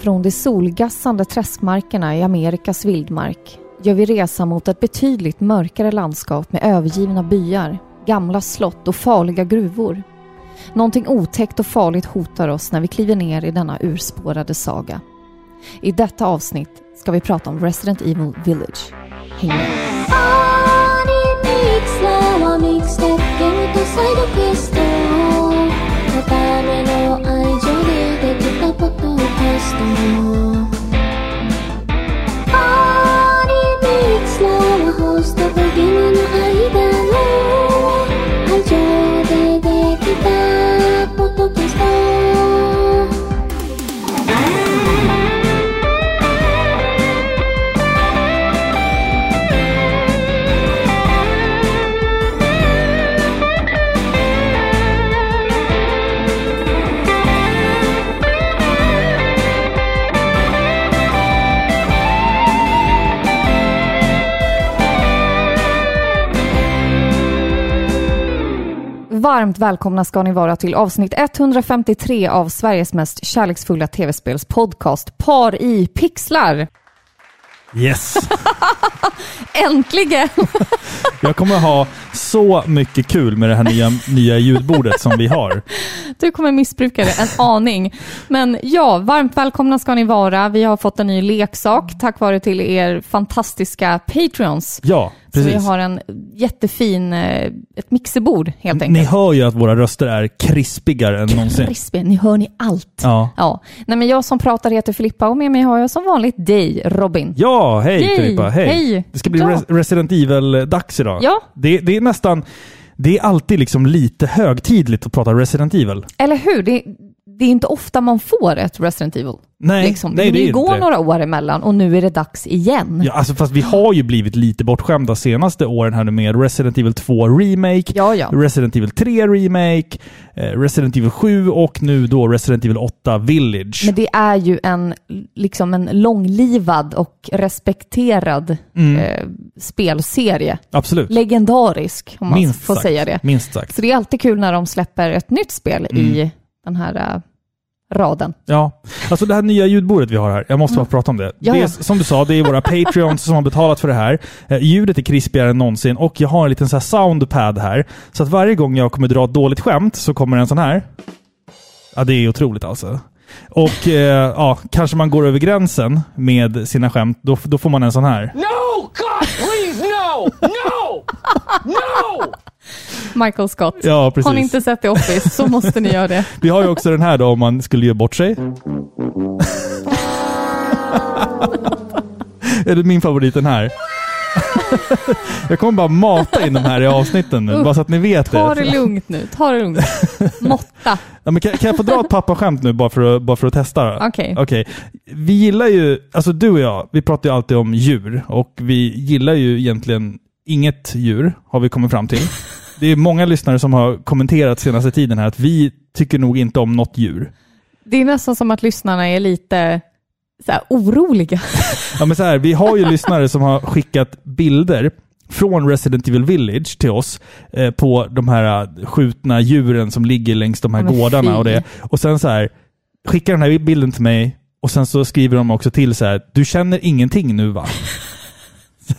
Från de solgassande träskmarkerna i Amerikas vildmark gör vi resa mot ett betydligt mörkare landskap med övergivna byar, gamla slott och farliga gruvor. Någonting otäckt och farligt hotar oss när vi kliver ner i denna urspårade saga. I detta avsnitt ska vi prata om Resident Evil Village. Häng med! Mm. crystal Body a host of a Varmt välkomna ska ni vara till avsnitt 153 av Sveriges mest kärleksfulla tv-spelspodcast Par i pixlar. Yes! Äntligen! Jag kommer ha så mycket kul med det här nya, nya ljudbordet som vi har. Du kommer missbruka det en aning. Men ja, varmt välkomna ska ni vara. Vi har fått en ny leksak tack vare till er fantastiska Patreons. Ja, Så vi precis. har en jättefin, eh, ett mixerbord helt Ni enkelt. hör ju att våra röster är krispigare än någonsin. Krispig, ni hör ni allt. Ja. Ja, nej men jag som pratar heter Filippa och med mig har jag som vanligt dig, Robin. Ja, hej Yay! Filippa. Hej. Hej. Det ska bli Ja. Res- Resident Evil-dags idag. Ja. Det, det är nästan... Det är alltid liksom lite högtidligt att prata Resident Evil. Eller hur? Det, det är inte ofta man får ett Resident Evil. Nej, liksom. nej det är det inte går det. några år emellan och nu är det dags igen. Ja, alltså fast vi har ju blivit lite bortskämda senaste åren här nu med Resident Evil 2 Remake, Ja, ja. Resident Evil 3 Remake, eh, Resident Evil 7 och nu då Resident Evil 8 Village. Men det är ju en, liksom en långlivad och respekterad Mm. eh, spelserie. Absolut. Legendarisk, om man Minst får sagt. säga det. Minst sagt. Så det är alltid kul när de släpper ett nytt spel Mm. i den här eh, raden. Ja, alltså det här nya ljudbordet vi har här, jag måste bara prata om det. Ja, det är, som du sa, det är våra Patreons som har betalat för det här. Eh, ljudet är krispigare än någonsin och jag har en liten så här soundpad här. Så att varje gång jag kommer dra ett dåligt skämt så kommer en sån här. Ja, det är otroligt alltså. Och eh, ja, kanske man går över gränsen med sina skämt, då, då får man en sån här. No! God, please, no! No! No! Michael Scott. Ja, precis. Har ni inte sett The Office så måste ni göra det. Vi har ju också den här då om man skulle göra bort sig. är det min favorit den här? Jag kommer bara mata in de här i avsnitten nu, Usch, bara så att ni vet Ta det. det lugnt nu, ta det lugnt. Måtta. Ja, men kan, kan jag få dra ett pappaskämt nu bara för att, bara för att testa? Okej. Okej. Vi gillar ju, alltså du och jag, vi pratar ju alltid om djur och vi gillar ju egentligen inget djur, har vi kommit fram till. Det är många lyssnare som har kommenterat senaste tiden här att vi tycker nog inte om något djur. Det är nästan som att lyssnarna är lite så här, oroliga. Ja, men så här, vi har ju lyssnare som har skickat bilder från Resident Evil Village till oss eh, på de här eh, skjutna djuren som ligger längs de här men gårdarna fy. och det. Och sen så här, skickar den här bilden till mig och sen så skriver de också till så här, du känner ingenting nu va?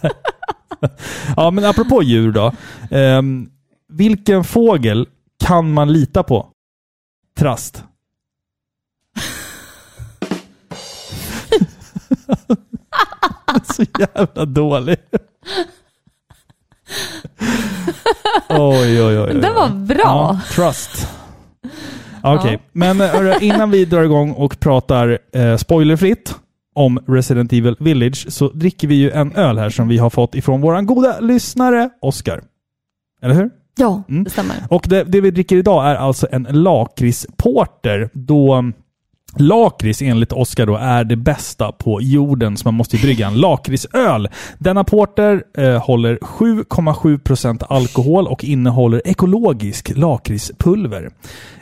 ja, men apropå djur då. ehm, vilken fågel kan man lita på? Trast. Så jävla dålig. oj, oj, oj, oj. Den var bra. Ja, trust. Okej, Ja. men eh, hörru, innan vi drar igång och pratar eh, spoilerfritt om Resident Evil Village så dricker vi ju en öl här som vi har fått ifrån våran goda lyssnare Oscar. Eller hur? Ja, Mm. det stämmer. Och det, det vi dricker idag är alltså en lakritsporter. Då lakrits enligt Oskar då är det bästa på jorden så man måste ju brygga en lakritsöl. Denna porter eh, håller 7,7% alkohol och innehåller ekologisk lakritspulver.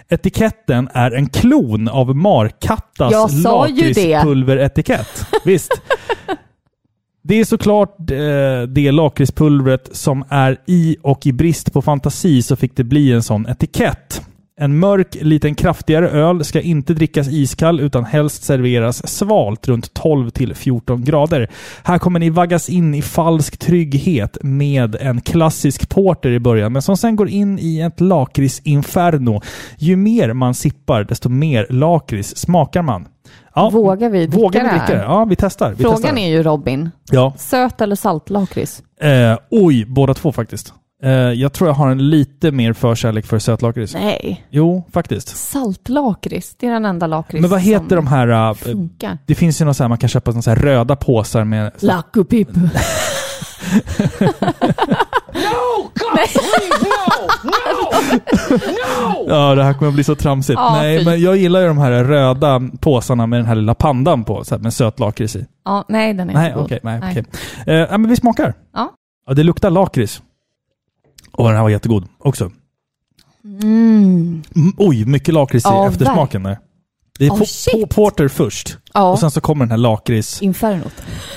Etiketten är en klon av Markattas lakritspulveretikett. Visst. Det är såklart eh, det lakritspulvret som är i och i brist på fantasi så fick det bli en sån etikett. En mörk, liten kraftigare öl ska inte drickas iskall utan helst serveras svalt runt 12 till 14 grader. Här kommer ni vaggas in i falsk trygghet med en klassisk porter i början, men som sen går in i ett lakritsinferno. Ju mer man sippar, desto mer lakrits smakar man. Ja, Vågar vi dricka vågar vi det här? Ja, vi testar. Vi Frågan testar. är ju Robin, Ja. söt eller saltlakrits? Eh, oj, båda två faktiskt. Eh, jag tror jag har en lite mer förkärlek för sötlakrits. Nej. Jo, faktiskt. Saltlakrits, det är den enda lakrits Men vad heter de här... eh, funkar. det finns ju något så här, man kan köpa såna så här röda påsar med... Lackopip. No! God, please, no! No! No! Ja, det här kommer att bli så tramsigt. Ja, Nej, fy. men jag gillar ju de här röda påsarna med den här lilla pandan på, så här, med söt lakrits i. Ja, nej, den är Nej, inte god. nej, okej. Eh, ja, men vi smakar. Ja. Ja, det luktar lakrits. Och den här var jättegod också. Mm. Mm, oj, mycket lakrits i Ja, eftersmaken där. Det är Oh, po- porter först. Ja, Och sen så kommer den här lakrits... infernot.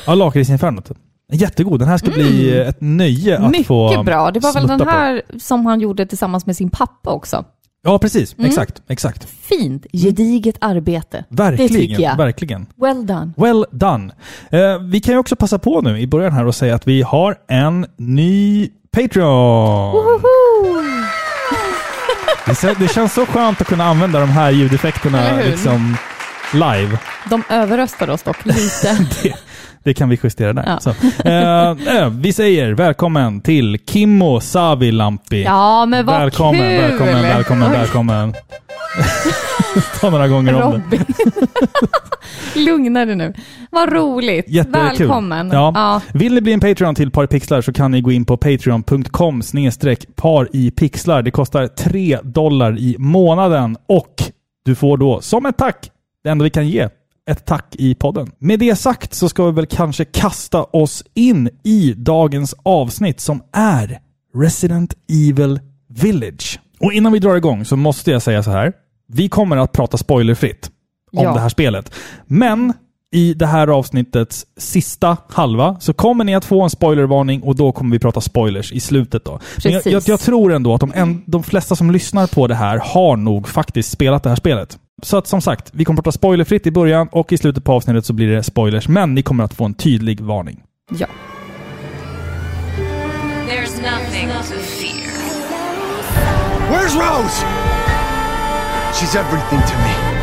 Ja, lakritsinfernot. Jättegod. Den här ska bli ett nöje att Mycket få bra. Det var väl den på. här som han gjorde tillsammans med sin pappa också. Ja, precis. Mm. Exakt. Exakt. Fint, gediget arbete. Verkligen. Det tycker jag. Verkligen. Well done. Well done. Eh, vi kan ju också passa på nu i början här och säga att vi har en ny Patreon. Det, det känns så skönt att kunna använda de här ljudeffekterna liksom live. De överröstar oss dock lite. Det, det kan vi justera där. Ja. Eh, eh, vi säger välkommen till Kimmo Savilampi. ja, men vad välkommen, kul! välkommen, välkommen, välkommen. Ta några gånger om det. Robin. Lugna dig nu. Vad roligt. Jättekul. Välkommen. Ja. Vill ni bli en Patreon till Paripixlar så kan ni gå in på patreon.com paripixlar. Det kostar 3 dollar i månaden och du får då som ett tack, det enda vi kan ge, ett tack i podden. Med det sagt så ska vi väl kanske kasta oss in i dagens avsnitt som är Resident Evil Village. Och innan vi drar igång så måste jag säga så här. Vi kommer att prata spoilerfritt om Ja. det här spelet. Men i det här avsnittets sista halva så kommer ni att få en spoilervarning och då kommer vi prata spoilers i slutet då. Men jag, jag, jag tror ändå att de, en, de flesta som lyssnar på det här har nog faktiskt spelat det här spelet. Så att som sagt, vi kommer att prata spoilerfritt i början och i slutet på avsnittet så blir det spoilers. Men ni kommer att få en tydlig varning. Ja. There's nothing to fear. Where's Rose? She's everything to me.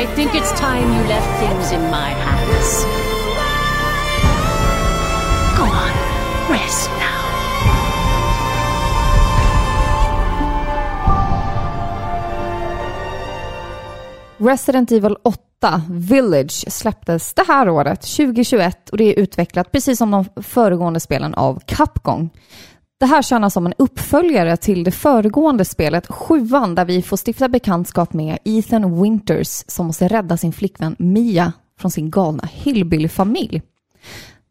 I think it's time you left things in my hands. Go on, rest now. Resident Evil 8 Village släpptes det här året, 2021, och det är utvecklat precis som de föregående spelen av Capcom. Det här tjänar som en uppföljare till det föregående spelet, sjuan, där vi får stifta bekantskap med Ethan Winters som måste rädda sin flickvän Mia från sin galna hillbilly-familj.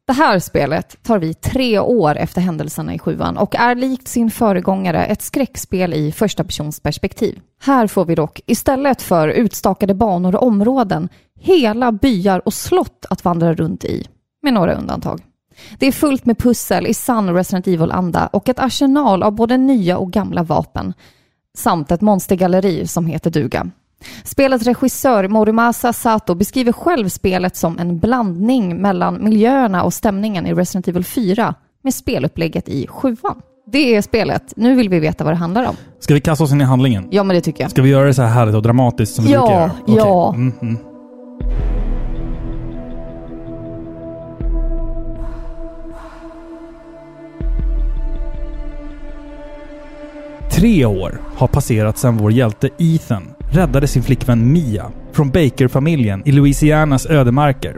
Det här spelet tar vi tre år efter händelserna i sjuan och är likt sin föregångare ett skräckspel i första persons perspektiv. Här får vi dock istället för utstakade banor och områden hela byar och slott att vandra runt i, med några undantag. Det är fullt med pussel i sann Resident Evil-anda och ett arsenal av både nya och gamla vapen samt ett monstergalleri som heter duga. Spelets regissör Morimasa Sato beskriver själv spelet som en blandning mellan miljöerna och stämningen i Resident Evil 4 med spelupplägget i 7 Det är spelet. Nu vill vi veta vad det handlar om. Ska vi kasta oss in i handlingen? Ja, men det tycker jag. Ska vi göra det så här härligt och dramatiskt som vi Ja, brukar göra? Okej. ja. Mm, mm. Tre år har passerat sedan vår hjälte Ethan räddade sin flickvän Mia från Baker-familjen i Louisianas ödemarker.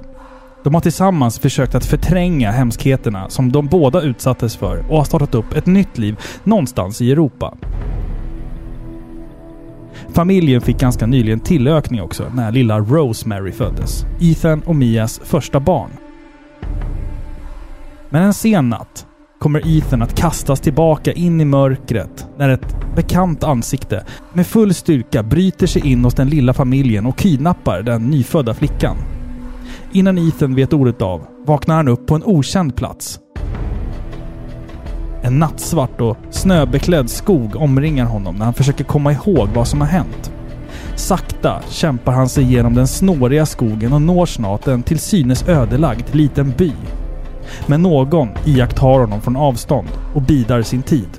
De har tillsammans försökt att förtränga hemskheterna som de båda utsattes för och har startat upp ett nytt liv någonstans i Europa. Familjen fick ganska nyligen tillökning också när lilla Rosemary föddes. Ethan och Mias första barn. Men en sen natt kommer Ethan att kastas tillbaka in i mörkret när ett bekant ansikte med full styrka bryter sig in hos den lilla familjen och kidnappar den nyfödda flickan. Innan Ethan vet ordet av vaknar han upp på en okänd plats. En nattsvart och snöbeklädd skog omringar honom när han försöker komma ihåg vad som har hänt. Sakta kämpar han sig igenom den snåriga skogen och når snart en till synes ödelagd liten by. Men någon iakttar honom från avstånd och bidar sin tid.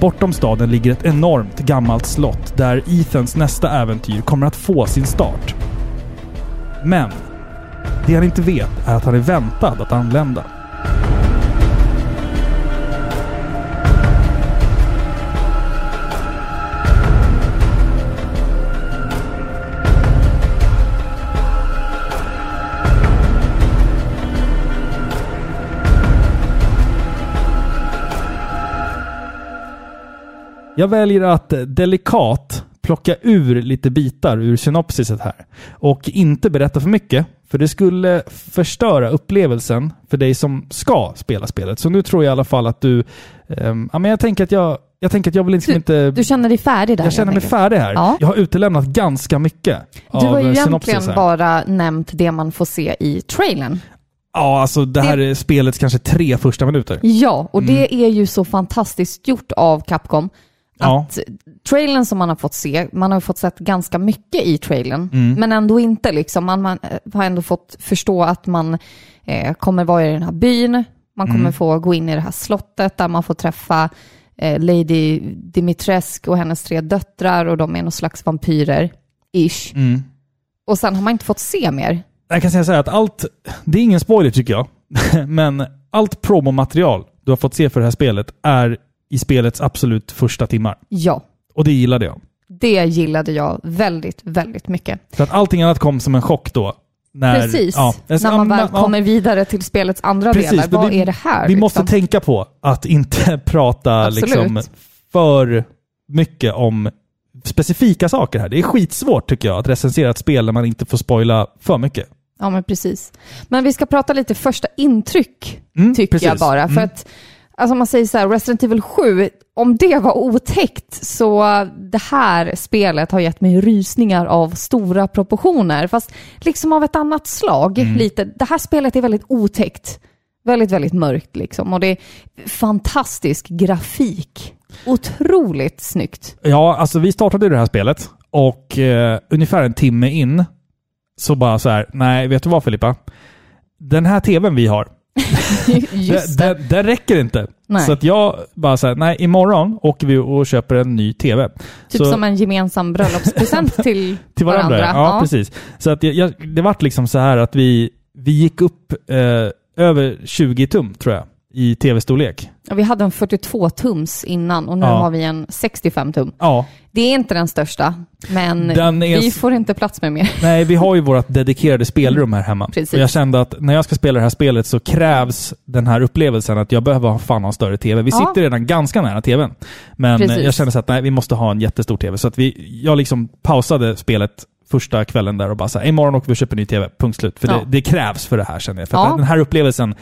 Bortom staden ligger ett enormt gammalt slott där Ethans nästa äventyr kommer att få sin start. Men det han inte vet är att han är väntad att anlända. Jag väljer att eh, delikat plocka ur lite bitar ur synopsiset här. Och inte berätta för mycket, för det skulle förstöra upplevelsen för dig som ska spela spelet. Så nu tror jag i alla fall att du... ehm, ja, men jag tänker att jag, jag tänker att jag vill liksom inte... Du känner dig färdig där? jag känner mig färdig här. Ja. Jag har utelämnat ganska mycket Du har ju eh, egentligen bara nämnt det man får se i trailern. Ja, alltså det här är spelets kanske tre första minuter. Ja, och Mm. det är ju så fantastiskt gjort av Capcom. Ja. Att trailern som man har fått se, man har fått sett ganska mycket i trailern, Mm. men ändå inte liksom. Man, man eh, har ändå fått förstå att man eh, kommer vara i den här byn, man kommer Mm. få gå in i det här slottet där man får träffa eh, Lady Dimitrescu och hennes tre döttrar och de är någon slags vampyrer, ish. Mm. Och sen har man inte fått se mer. Jag kan säga så här att allt, det är ingen spoiler tycker jag, men allt promomaterial du har fått se för det här spelet är i spelets absolut första timmar. Ja, Och det gillade jag. det gillade jag väldigt, väldigt mycket. För att allting annat kom som en chock då. När, Precis, ja, när man ja, väl ja, kommer vidare till spelets andra precis, delar. Vad vi- är det här? Vi måste liksom? tänka på att inte prata Absolut. liksom för mycket om specifika saker här. Det är skitsvårt tycker jag att recensera ett spel när man inte får spoila för mycket. Ja, men precis. Men vi ska prata lite första intryck, Mm, tycker precis. jag bara. För Mm. att, alltså man säger så här, Resident Evil 7, om det var otäckt så det här spelet har gett mig rysningar av stora proportioner. Fast liksom av ett annat slag. Mm. Lite. Det här spelet är väldigt otäckt. Väldigt, väldigt mörkt liksom. Och det är fantastisk grafik. Otroligt snyggt. Ja, alltså vi startade det här spelet och eh, ungefär en timme in så bara så här, nej, vet du vad Filippa? Den här tvn vi har, Just det. den räcker inte. Nej. Så att jag bara här, nej, imorgon åker vi och köper en ny tv. Typ så, som en gemensam bröllopspresent till, till varandra. Ja, precis. Så att jag, jag, det vart liksom så här att vi, vi gick upp eh, över 20 tum, tror jag, i tv-storlek. Ja, Vi hade en 42 tums innan och nu Ja. har vi en 65 tum. Ja, Det är inte den största, men Den är vi får inte plats med mer. Nej, vi har ju vårt dedikerade spelrum här hemma. Precis. Och jag kände att när jag ska spela det här spelet så krävs den här upplevelsen att jag behöver ha fan ha en större TV. Vi Ja. sitter redan ganska nära TVn. Men Precis. jag kände så att nej, vi måste ha en jättestor TV. Så att vi, jag liksom pausade spelet första kvällen där och bara så här, imorgon åker vi och köper ny TV. Punkt slut. För Ja. det, det krävs för det här känner jag. För Ja. den här upplevelsen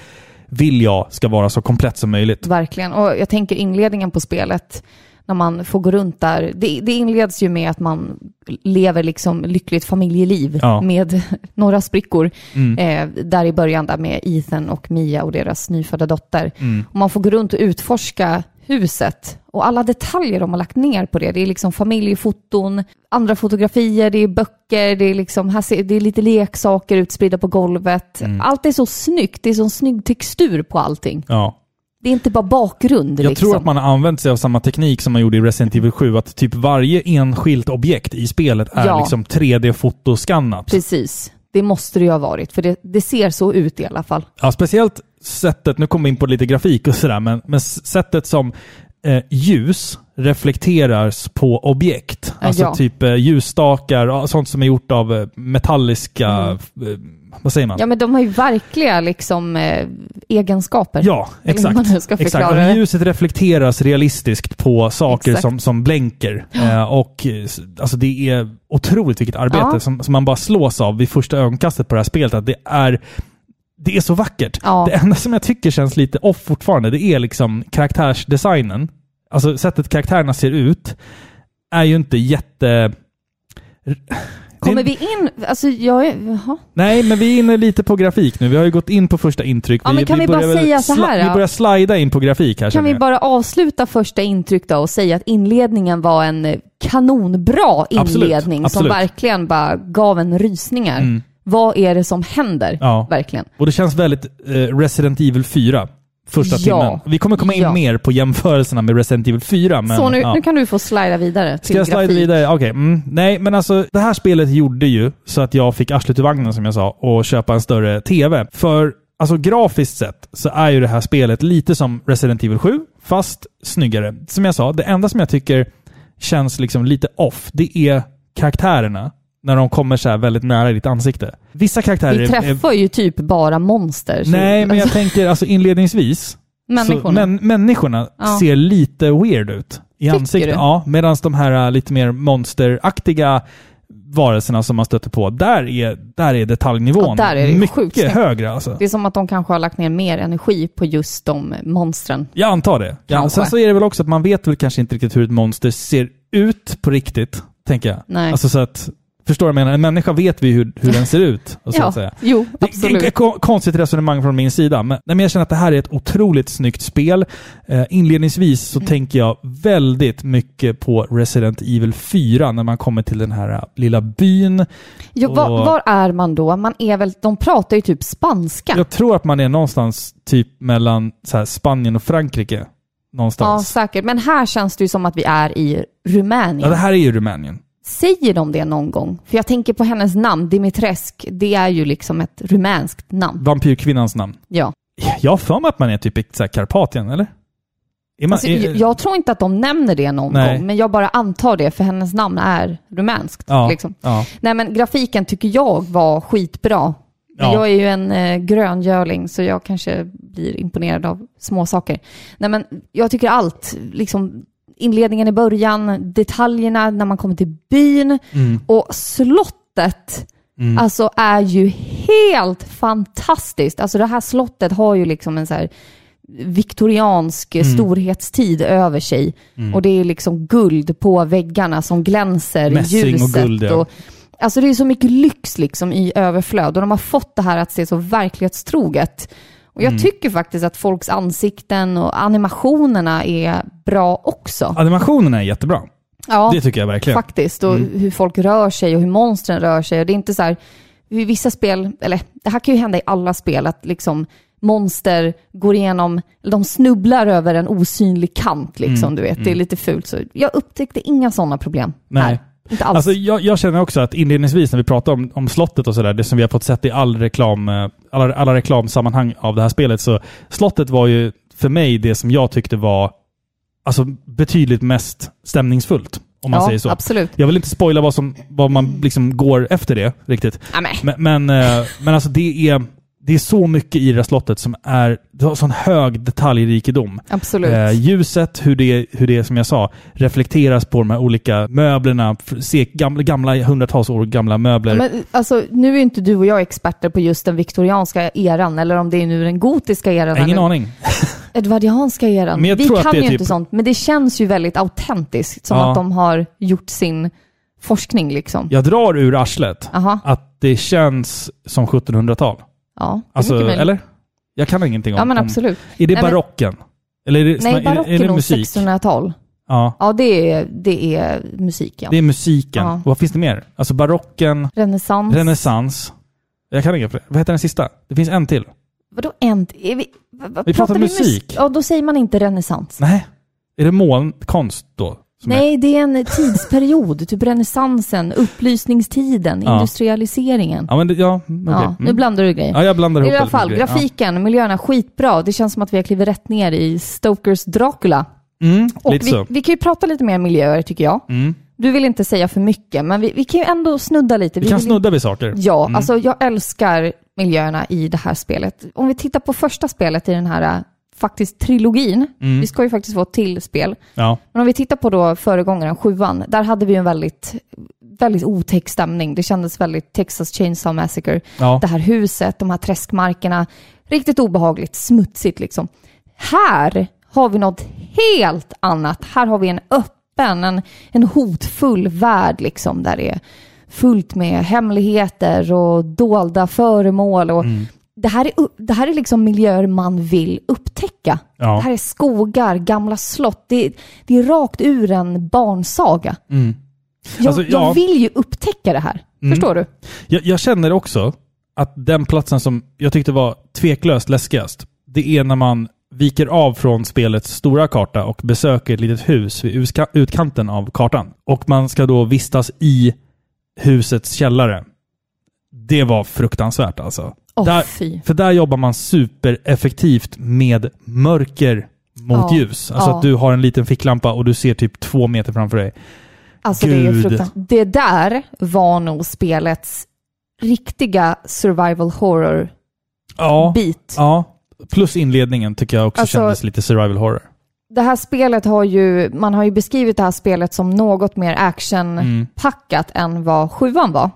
vill jag ska vara så komplett som möjligt. Verkligen. Och jag tänker inledningen på spelet, när man får gå runt där. Det, det inleds ju med att man lever liksom lyckligt familjeliv Ja. med några sprickor. Mm. Eh, där i början där med Ethan och Mia och deras nyfödda dotter. Mm. Och man får gå runt och utforska huset. Och alla detaljer de har lagt ner på det. Det är liksom familjefoton, andra fotografier, det är böcker, det är, liksom, här ser, det är lite leksaker utspridda på golvet. Mm. Allt är så snyggt, det är så snygg textur på allting. Ja. Det är inte bara bakgrund. Jag liksom. tror att man har använt sig av samma teknik som man gjorde i Resident Evil 7. Att typ varje enskilt objekt i spelet är Ja. liksom 3D-fotoskannat. Precis. Det måste det ju ha varit, för det, det ser så ut i alla fall. Ja, speciellt sättet, nu kommer vi in på lite grafik och sådär, men, men sättet som eh, ljus reflekteras på objekt. Alltså ja. typ eh, ljusstakar sånt som är gjort av eh, metalliska, Mm. eh, vad säger man? Ja, men de har ju verkliga liksom, egenskaper. Ja, exakt. exakt. Och ljuset reflekteras realistiskt på saker Exakt. som, som blänker. Eh, och alltså det är otroligt vilket arbete Ja. som, som man bara slås av vid första ögonkastet på det här spelet. Att det är det är så vackert. Ja. Det enda som jag tycker känns lite off fortfarande, det är liksom karaktärsdesignen. Alltså sättet karaktärerna ser ut är ju inte jätte... Kommer vi in... Alltså jag. Jaha. Nej, men vi är inne lite på grafik nu. Vi har ju gått in på första intryck. Ja, men kan vi bara börjar väl säga så här, Vi börjar slida in på grafik här Kan vi bara avsluta första intryck då och säga att inledningen var en eh, kanonbra inledning Absolut, som absolut. verkligen bara gav en rysningar. Mm. Vad är det som händer? Ja. Verkligen. Och det känns väldigt eh, Resident Evil 4. Första Ja. timmen. Vi kommer komma in Ja. mer på jämförelserna med Resident Evil 4. Men, så nu, ja. nu kan du få slida vidare till Ska jag slida vidare? Okej. Mm. Nej, men alltså det här spelet gjorde ju så att jag fick arslet ur vagnen som jag sa och köpa en större TV. För alltså grafiskt sett så är ju det här spelet lite som Resident Evil 7, fast snyggare. Som jag sa, det enda som jag tycker känns liksom lite off, det är karaktärerna. När de kommer så här väldigt nära ditt ansikte. Vissa karaktärer Vi är- är... träffar ju typ bara monster. så- Nej, men jag alltså, tänker alltså inledningsvis Människorna. så, men, människorna Ja. ser lite weird ut i Tycker ansiktet. du? Ja, medan de här äh, lite mer monsteraktiga varelserna som man stöter på, där är, där är detaljnivån Ja, där är det mycket högre. Alltså. Det är som att de kanske har lagt ner mer energi på just de monstren. Jag antar det. Ja, sen så är det väl också att man vet väl kanske inte riktigt hur ett monster ser ut på riktigt, tänker jag. Nej. Alltså så att, förstår du vad jag menar? En människa vet vi hur, hur den ser ut, så ja, att säga. jo, Det är absolut. ett ko- konstigt resonemang från min sida, men, jag känner att det här är ett otroligt snyggt spel. Eh, inledningsvis så Mm. tänker jag väldigt mycket på Resident Evil 4 när man kommer till den här eh, lilla byn. Jo, var, Och- var är man då? Man är väl, de pratar ju typ spanska. Jag tror att man är någonstans typ mellan här, Spanien och Frankrike. ja, Någonstans. säkert. Men här känns det ju som att vi är i Rumänien. Ja, det här är ju Rumänien. Säger de det någon gång? För jag tänker på hennes namn, Dimitresk. Det är ju liksom ett rumänskt namn. Vampyrkvinnans namn. Ja. Jag har för mig att man är typ i så här, Karpatien, eller? Man, Alltså, är, jag, jag tror inte att de nämner det någon Nej. gång, men jag bara antar det, för hennes namn är rumänskt. ja, Liksom. ja. Nej, men grafiken tycker jag var skitbra. Men Ja. Jag är ju en eh, gröngöling, så jag kanske blir imponerad av små saker. Nej, men jag tycker allt, liksom inledningen i början, detaljerna när man kommer till byn Mm. och slottet. Mm. Alltså är ju helt fantastiskt. Alltså det här slottet har ju liksom en så här viktoriansk Mm. storhetstid över sig. Och det är liksom guld på väggarna som glänser i Mässing och ljuset. guld, ja. alltså det är så mycket lyx liksom i överflöd och de har fått det här att se så verklighetstroget. Och Mm. jag tycker faktiskt att folks ansikten och animationerna är bra också. Animationerna är jättebra. Ja, Det tycker jag verkligen. faktiskt. Och hur folk rör sig och hur monstren rör sig. Och det är inte så här, i vissa spel, eller det här kan ju hända i alla spel, att liksom monster går igenom, de snubblar över en osynlig kant liksom, du vet. Det är lite fult. Så jag upptäckte inga sådana problem Nej. här. Inte alls. Alltså, jag, jag känner också att inledningsvis när vi pratar om, om slottet och sådär, det som vi har fått sett i all reklam, eh, alla, alla reklamsammanhang av det här spelet, så slottet var ju för mig det som jag tyckte var alltså, betydligt mest stämningsfullt. Om man ja, säger så. absolut. Jag vill inte spoila vad, som, vad man liksom går efter det riktigt. Men. Men, men, eh, men alltså det är, det är så mycket i det här slottet som är, det har sån hög detaljrikedom. Absolut. Eh, ljuset, hur det, hur det som jag sa, reflekteras på de här olika möblerna. Se gamla, gamla, hundratals år gamla möbler. Men, alltså, nu är inte du och jag experter på just den viktorianska eran, eller om det är nu den gotiska eran. Ingen eller aning. Edvardianska eran. Vi kan ju typ- inte sånt, men det känns ju väldigt autentiskt. Som Ja. att de har gjort sin forskning liksom. Jag drar ur arslet Aha, att det känns som 1700-tal. Ja. Alltså, eller? Jag kan ingenting om... Ja, men om- absolut. Är det Nej, men- barocken? Eller är det, Nej, är, barock är, är det musik? 1600-tal. Ja, Ja, det är, det är musik, ja. det är musiken. Ja. Och vad finns det mer? Alltså barocken, Renässans. renässans. Jag kan inga. Vad heter den sista? Det finns en till. Vadå en? Är vi, vad, Vi pratar mus- musik. Ja, då säger man inte renässans. Nej. Är det månkonst då? Som är- Nej, det är en tidsperiod. typ renässansen, upplysningstiden, Ja. industrialiseringen. Ja, men det, ja, okej. Ja, nu Mm. blandar du grejer. Ja, jag blandar I ihop alla väldigt fall, grafiken, miljöerna, skitbra. Det känns som att vi har klivit rätt ner i Stokers Dracula. Ja. Mm, Och lite vi, så. vi kan ju prata lite mer miljöer tycker jag. Mm. Du vill inte säga för mycket, men vi, vi kan ju ändå snudda lite. Vi kan vill snudda vid saker. Ja, Mm. alltså jag älskar miljöerna i det här spelet. Om vi tittar på första spelet i den här faktiskt trilogin. Mm. Vi ska ju faktiskt få ett till spel. Ja. Men om vi tittar på då föregångaren, sjuan, där hade vi en väldigt, väldigt otäck stämning. Det kändes väldigt Texas Chainsaw Massacre. Ja. Det här huset, de här träskmarkerna. Riktigt obehagligt, smutsigt liksom. Här har vi något helt annat. Här har vi en öppen, en, en hotfull värld liksom, där det är fullt med hemligheter och dolda föremål. Och Mm. Det, här är, det här är liksom miljöer man vill upptäcka. Ja. Det här är skogar, gamla slott. Det, det är rakt ur en barnsaga. Jag, Alltså, ja. jag vill ju upptäcka det här. Förstår du? Jag, jag känner också att den platsen som jag tyckte var tveklöst läskigast, det är när man viker av från spelets stora karta och besöker ett litet hus vid utkanten av kartan. Och man ska då vistas i husets källare. Det var fruktansvärt alltså. Åh, där, fy. för där jobbar man supereffektivt med mörker mot Ja, ljus. Alltså ja. att du har en liten ficklampa och du ser typ två meter framför dig. Alltså det är Gud. fruktansvärt. Det där var nog spelets riktiga survival horror Ja, bit. ja. Plus inledningen tycker jag också Alltså- kändes lite survival horror. Det här spelet har ju, man har ju beskrivit det här spelet som något mer actionpackat än vad sjuan var.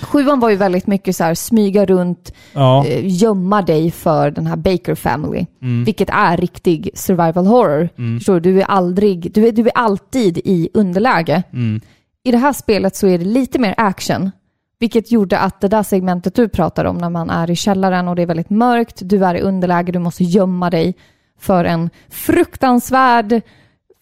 Sjuan var ju väldigt mycket så här smyga runt, Ja. eh, gömma dig för den här Baker Family. Mm. Vilket är riktig survival horror. Förstår du? Du är, aldrig, du, är, du är alltid i underläge. Mm. I det här spelet så är det lite mer action. Vilket gjorde att det där segmentet du pratar om när man är i källaren och det är väldigt mörkt, du är i underläge, du måste gömma dig för en fruktansvärd,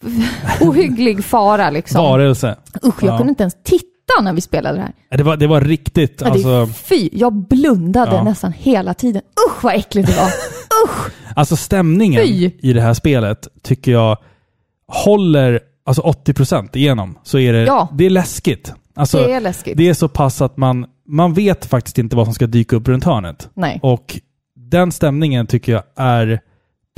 ohygglig fara liksom. Varelse. Usch, jag Ja. kunde inte ens titta när vi spelade det här. Det var, det var riktigt, Ja, det alltså, är fy, jag blundade Ja. nästan hela tiden. Usch vad äckligt det var. Usch! alltså stämningen Fy. i det här spelet tycker jag håller alltså 80% igenom. Så är det, Ja. det är läskigt. Alltså, Det är läskigt. det är så pass att man, man vet faktiskt inte vad som ska dyka upp runt hörnet. Nej. Och den stämningen tycker jag är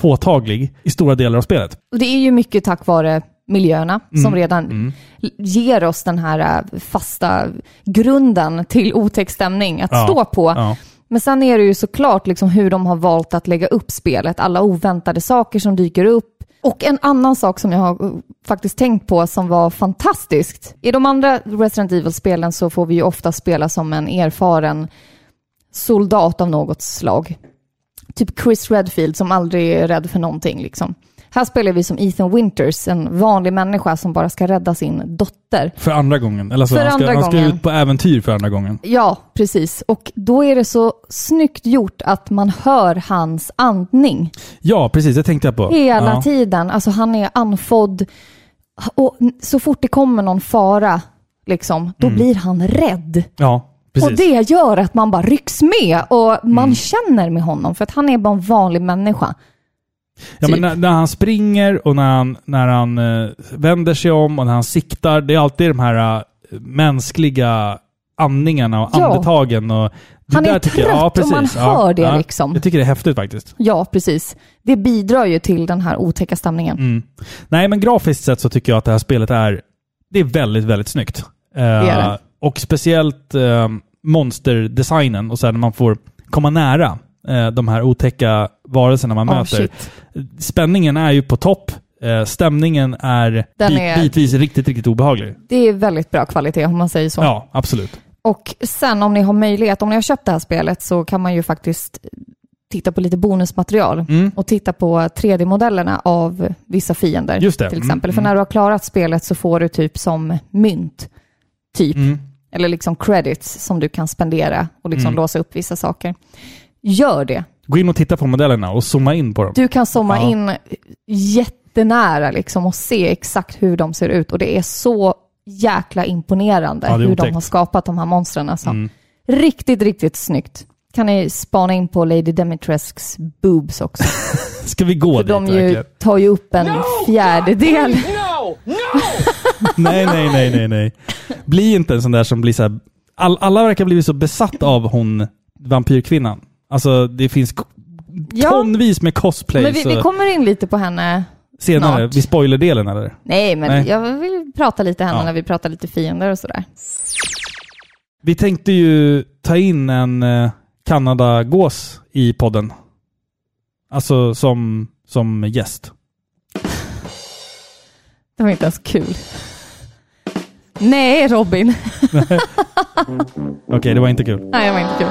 påtaglig i stora delar av spelet. Och det är ju mycket tack vare miljöerna Mm. som redan l- ger oss den här äh, fasta grunden till otäck stämning att Ja. stå på. Ja. Men sen är det ju såklart liksom hur de har valt att lägga upp spelet, alla oväntade saker som dyker upp. Och en annan sak som jag har uh, faktiskt tänkt på som var fantastiskt. I de andra Resident Evil-spelen så får vi ju ofta spela som en erfaren soldat av något slag. Typ Chris Redfield som aldrig är rädd för någonting liksom. Här spelar vi som Ethan Winters, en vanlig människa som bara ska rädda sin dotter. För andra gången. Eller så, För han, ska, andra han ska gången. ut på äventyr för andra gången. Ja, precis. Och då är det så snyggt gjort att man hör hans andning Ja, precis. Det tänkte jag på. hela ja. tiden. Alltså han är andfådd. Och så fort det kommer någon fara, liksom, då blir han rädd. Ja, Mm. precis. Mm. Och det gör att man bara rycks med och man känner med honom för att han är bara en vanlig människa. Ja, typ. men när, när han springer och när han, när han eh, vänder sig om och när han siktar. Det är alltid de här eh, mänskliga andningarna och Ja. andetagen. Och det Han är tycker jag- trött och man hör det liksom. Jag tycker det är häftigt faktiskt. Ja, precis. Det bidrar ju till den här otäcka stämningen. Mm. Nej, men grafiskt sett så tycker jag att det här spelet är, det är väldigt, väldigt snyggt. Eh, är det. Och speciellt eh, monsterdesignen och sen när man får komma nära eh, de här otäcka varelserna man Oh, möter. shit. Spänningen är ju på topp. Eh, stämningen är, Den bit, är- bitvis riktigt, riktigt obehaglig. Det är väldigt bra kvalitet om man säger så. Ja, absolut. Och sen om ni har möjlighet, om ni har köpt det här spelet så kan man ju faktiskt titta på lite bonusmaterial Mm. och titta på 3D-modellerna av vissa fiender. Just det. Till Mm, exempel. För mm. när du har klarat spelet så får du typ som mynt, typ. Mm. Eller liksom credits som du kan spendera och liksom Mm. låsa upp vissa saker. Gör det. Gå in och titta på modellerna och zooma in på dem. Du kan zooma Ja. in jättenära liksom och se exakt hur de ser ut. Och det är så jäkla imponerande Ja, hur de har skapat de här monstren. Alltså. Mm. Riktigt, riktigt snyggt. Kan ni spana in på Lady Demitresks boobs också. Ska vi gå För dit de ju, verkligen? tar ju upp en fjärdedel. No! No! Nej, nej, nej, nej, nej. Bli inte en sån där som blir så här... All, alla verkar bli så besatt av hon vampyrkvinnan. Alltså det finns Ja. tonvis med cosplays Men vi, vi kommer in lite på henne. senare. snart. Vid spoilerdelen eller? Nej, men Nej. jag vill prata lite henne Ja. när vi pratar lite fiender och sådär. Vi tänkte ju ta in en eh, Kanadagås i podden. Alltså som, som gäst. Det var inte ens kul. Nej, Robin. Okej, det var inte kul. Nej, det var inte kul.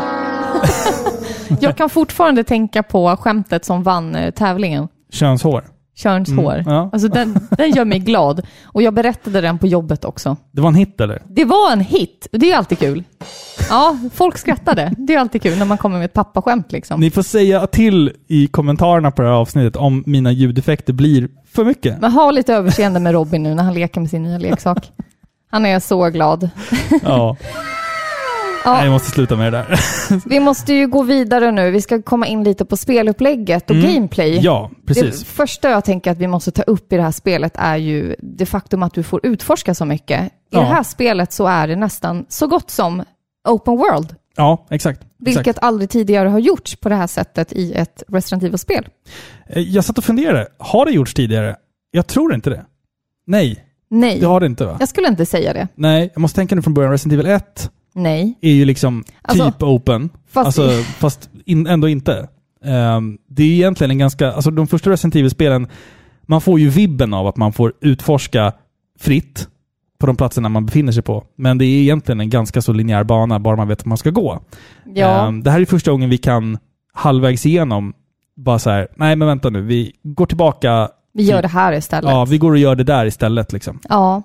Jag kan fortfarande tänka på skämtet som vann eh, tävlingen. Könshår. Körns Mm, ja. Alltså den, den gör mig glad. Och jag berättade den på jobbet också. Det var en hit eller? Det var en hit. Det är alltid kul. Ja, folk skrattade. Det är alltid kul när man kommer med ett pappaskämt liksom. Ni får säga till i kommentarerna på det här avsnittet om mina ljudeffekter blir för mycket. Men ha lite överseende med Robin nu när han leker med sin nya leksak. Han är så glad. Ja. Ja. Nej, jag måste sluta med det där. Vi måste ju gå vidare nu. Vi ska komma in lite på spelupplägget och Mm. gameplay. Ja, precis. Det första jag tänker att vi måste ta upp i det här spelet är ju det faktum att du får utforska så mycket. I Ja. det här spelet så är det nästan så gott som open world, Ja, exakt. vilket exakt. aldrig tidigare har gjorts på det här sättet i ett Resident Evil-spel. Eh, Jag satt och funderade. Har det gjorts tidigare? Jag tror inte det. Nej, Nej, det har det inte va? jag skulle inte säga det. Nej, jag måste tänka nu från början. Resident Evil 1 Nej. är ju liksom Alltså, typ open. fast- alltså, fast in, ändå inte. Ehm, det är ju egentligen en ganska... Alltså de första Resident Evil-spelen, man får ju vibben av att man får utforska fritt på de platserna man befinner sig på. Men det är egentligen en ganska så linjär bana, bara man vet att man ska gå. Ja, Ehm, det här är första gången vi kan halvvägs igenom bara så här, nej men vänta nu, vi går tillbaka, vi gör det här istället. ja vi går och gör det där istället liksom. Ja.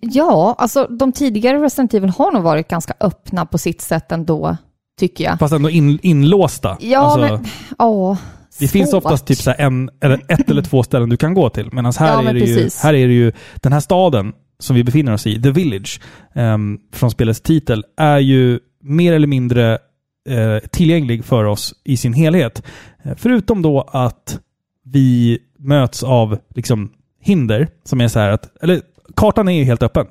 Ja, alltså de tidigare Resident Evil har nog varit ganska öppna på sitt sätt ändå, tycker jag. Fast ändå in, inlåsta. Ja, Alltså, men ja. Det finns svårt. oftast typ så en, eller ett eller två ställen du kan gå till. Medan här, Ja, är men det ju, här är det ju, den här staden som vi befinner oss i, The Village, ehm, från spelets titel, är ju mer eller mindre eh, tillgänglig för oss i sin helhet. Eh, förutom då att vi möts av liksom hinder som är så här att, eller kartan är ju helt öppen.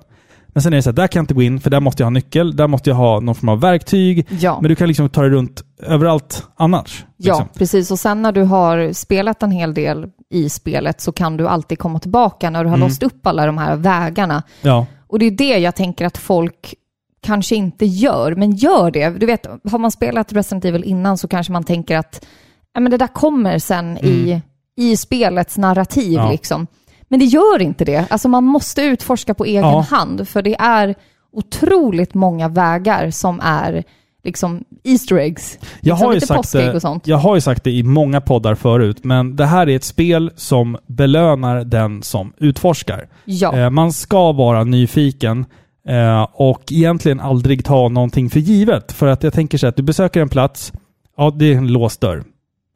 Men sen är det så här, där kan jag inte gå in för där måste jag ha nyckel, där måste jag ha någon form av verktyg. Ja. Men du kan liksom ta dig runt överallt annars. Ja, Liksom. precis. Och sen när du har spelat en hel del i spelet så kan du alltid komma tillbaka när du har Mm. låst upp alla de här vägarna. Ja. Och det är det jag tänker att folk kanske inte gör, men gör det. Du vet, har man spelat Resident Evil innan så kanske man tänker att ja, men det där kommer sen i, i spelets narrativ. Mm. Ja. Liksom. Men det gör inte det. Alltså man måste utforska på egen Ja. hand, för det är otroligt många vägar som är liksom Easter eggs. Jag liksom har, ju sagt det, och sånt. jag har ju sagt det i många poddar förut, men det här är ett spel som belönar den som utforskar. Ja. Eh, man ska vara nyfiken eh, och egentligen aldrig ta någonting för givet. För att jag tänker så här att du besöker en plats, ja det är en låst dörr.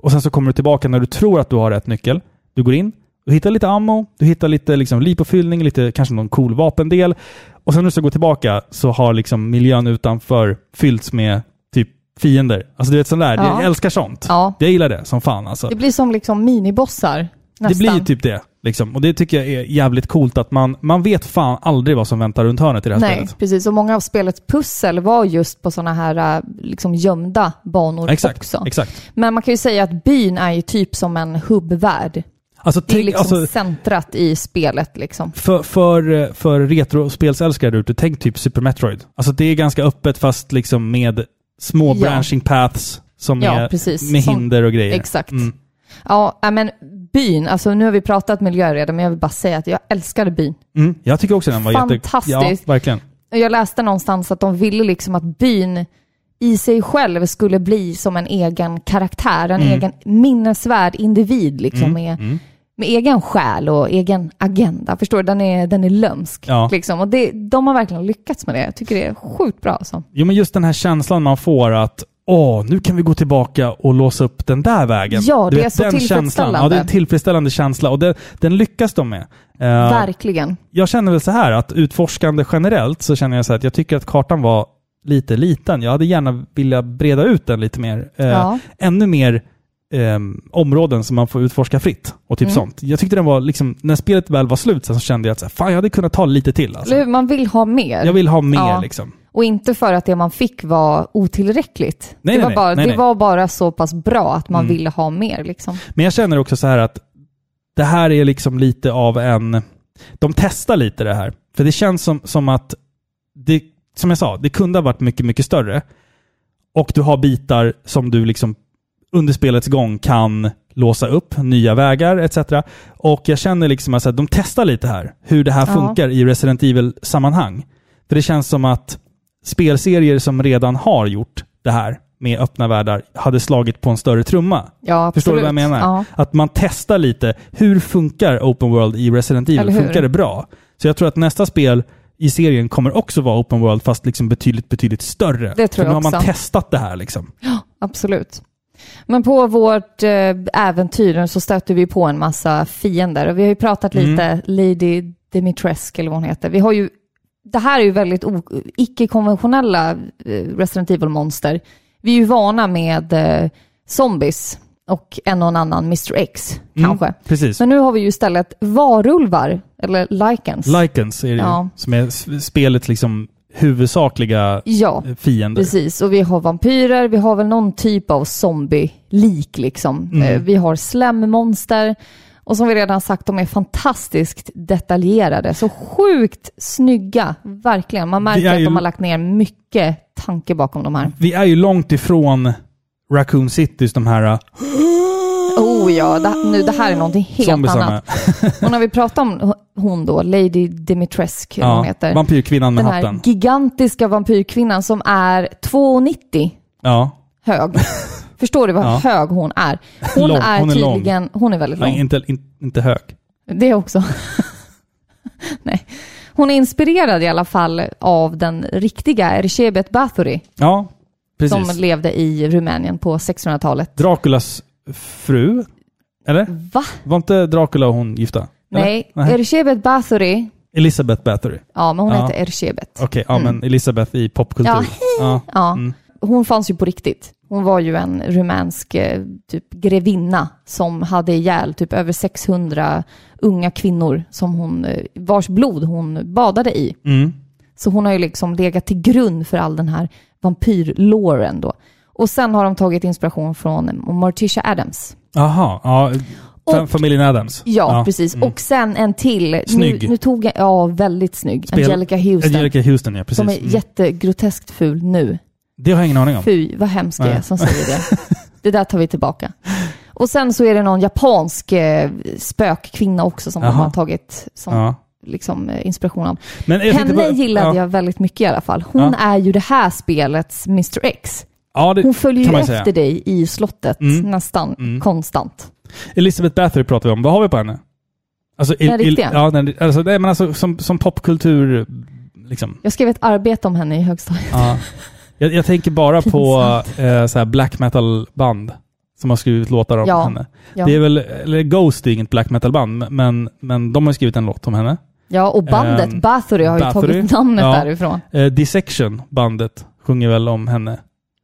Och sen så kommer du tillbaka när du tror att du har rätt nyckel. Du går in, du hittar lite ammo, du hittar lite liksom lipofyllning, lite kanske någon cool vapendel. Och sen när du ska gå tillbaka så har liksom miljön utanför fyllts med typ fiender. Alltså du vet sån där, Ja. jag älskar sånt. Ja. Jag gillar det som fan alltså. Det blir som liksom minibossar. Det Nästan. blir typ det. Liksom. Och det tycker jag är jävligt coolt att man, man vet fan aldrig vad som väntar runt hörnet i det här Nej, spelet. precis. Och många av spelets pussel var just på sådana här äh, liksom gömda banor Exakt, också. exakt. Men man kan ju säga att byn är ju typ som en hubbvärld. Alltså, Det är liksom alltså, centrat i spelet liksom. för, för, för retrospelsälskare där ute, tänk typ Super Metroid. Alltså det är ganska öppet fast liksom med små Ja. branching paths som Ja, är precis. med Som- hinder och grejer. Exakt. Mm. Ja, men byn, alltså nu har vi pratat miljö redan, men jag vill bara säga att jag älskade byn. Mm. Jag tycker också den var jätte... Fantastiskt. Ja, verkligen. Jag läste någonstans att de ville liksom att byn i sig själv skulle bli som en egen karaktär, en egen minnesvärd individ liksom med, med egen själ och egen agenda. Förstår du? Den är, den är lömsk. Ja. Liksom. Och det, de har verkligen lyckats med det. Jag tycker det är sjukt bra. Alltså. Jo, men just den här känslan man får att åh, nu kan vi gå tillbaka och låsa upp den där vägen. Ja, det vet, är så den känslan. tillfredsställande. Ja, det är en tillfredsställande känsla och det, den lyckas de med. Eh, Verkligen. jag känner väl så här att utforskande generellt så känner jag så här att jag tycker att kartan var lite liten. Jag hade gärna velat breda ut den lite mer. Eh, Ja. Ännu mer ehm, områden som man får utforska fritt och typ Mm. sånt. Jag tyckte den var liksom, när spelet väl var slut så kände jag att så här, fan jag hade kunnat ta lite till alltså. Man vill ha mer. Jag vill ha mer Ja. liksom. Och inte för att det man fick var otillräckligt. Nej, det nej, var, bara, Nej, det var bara så pass bra att man Mm. ville ha mer. Liksom. Men jag känner också så här att det här är liksom lite av en... De testar lite det här. För det känns som, som att, det, som jag sa, det kunde ha varit mycket, mycket större. Och du har bitar som du liksom under spelets gång kan låsa upp, nya vägar etc. Och jag känner liksom att de testar lite här, hur det här Ja. funkar i Resident Evil-sammanhang. För det känns som att spelserier som redan har gjort det här med öppna världar hade slagit på en större trumma. Ja, Förstår du vad jag menar? Ja. Att man testar lite. Hur funkar Open World i Resident Evil? Funkar det bra? Så jag tror att nästa spel i serien kommer också vara Open World fast liksom betydligt, betydligt större. Det tror För nu jag har man testat det här liksom. Absolut. Men på vårt eh, äventyr så stöter vi på en massa fiender. Och vi har ju pratat Mm. lite Lady Dimitrescu eller vad hon heter. Vi har ju, det här är ju väldigt icke-konventionella eh, Resident Evil-monster. Vi är ju vana med eh, zombies och en och en annan Mr X Mm, kanske. Precis. Men nu har vi ju istället varulvar, eller likens. Lycans är det Ja. som är spelets liksom huvudsakliga ja, fiender. Precis, och vi har vampyrer, vi har väl någon typ av zombie-lik liksom. Mm. Eh, Vi har slemmonster och som vi redan sagt, de är fantastiskt detaljerade. Så sjukt snygga, verkligen. Man märker är att ju- de har lagt ner mycket tanke bakom de här. Vi är ju långt ifrån Raccoon Citys de här Oh ja, det, nu, det här är någonting helt zombiesarna. annat. Och när vi pratar om hon då, Lady Dimitrescu, vad hon Ja, heter. vampyrkvinnan med Den här hatten. gigantiska vampyrkvinnan som är 2,90 Ja, hög. Förstår du vad Ja. hög hon är? Hon Lång. är Hon är lång. tydligen, hon är väldigt Nej, lång. inte, in, inte hög. Det också. Nej. Hon är inspirerad i alla fall av den riktiga Erzsébet Bathory Ja, precis. som levde i Rumänien på 1600-talet. Draculas fru? Eller? Va? Var inte Dracula och hon gifta? Eller? Nej, Nej. Bathory, Elizabeth Bathory. ja men hon Ja. heter Erzsébet. Okej, ja men Elizabeth i popkultur. Mm. Ja. Ja. Mm. hon fanns ju på riktigt. Hon var ju en rumänsk eh, typ grevinna som hade ihjäl typ över 600 unga kvinnor som hon, eh, vars blod hon badade i. Mm. Så hon har ju liksom legat till grund för all den här vampyrlåren då. Och sen har de tagit inspiration från Morticia Adams. Aha, ja. Och- familjen Adams. Ja, precis. Mm. Och sen en till. Snygg. Nu, nu tog jag, ja väldigt snygg. Spel- Angelica Houston. Angelica Houston, ja. Precis. som är Mm. jättegroteskt ful nu. Det har jag ingen aning om. Fy, vad hemskt det är som säger det. Det där tar vi tillbaka. Och sen så är det någon japansk eh, spökkvinna också som de Jaha. har tagit som Ja. liksom, eh, inspiration av. Henne bara- gillade ja. jag väldigt mycket i alla fall. Hon Ja. är ju det här spelets Mr X. Ja, Hon följer ju efter säga. dig i slottet Mm. nästan Mm. konstant. Elizabeth Bathory pratar vi om. Vad har vi på henne? Alltså, Den riktiga? ja, den, alltså, nej, men alltså som, som popkultur, liksom. Jag skrev ett arbete om henne i högstadiet. Ja. Jag, jag tänker bara på eh, så black metal-band som har skrivit låtar om Ja. henne. Ja, Det är väl, eller Ghost är inget black metal-band, men, men de har skrivit en låt om henne. ja och bandet Ehm, Bathory har ju Bathory, tagit namnet ja. därifrån. Eh, Dissection, bandet, sjunger väl om henne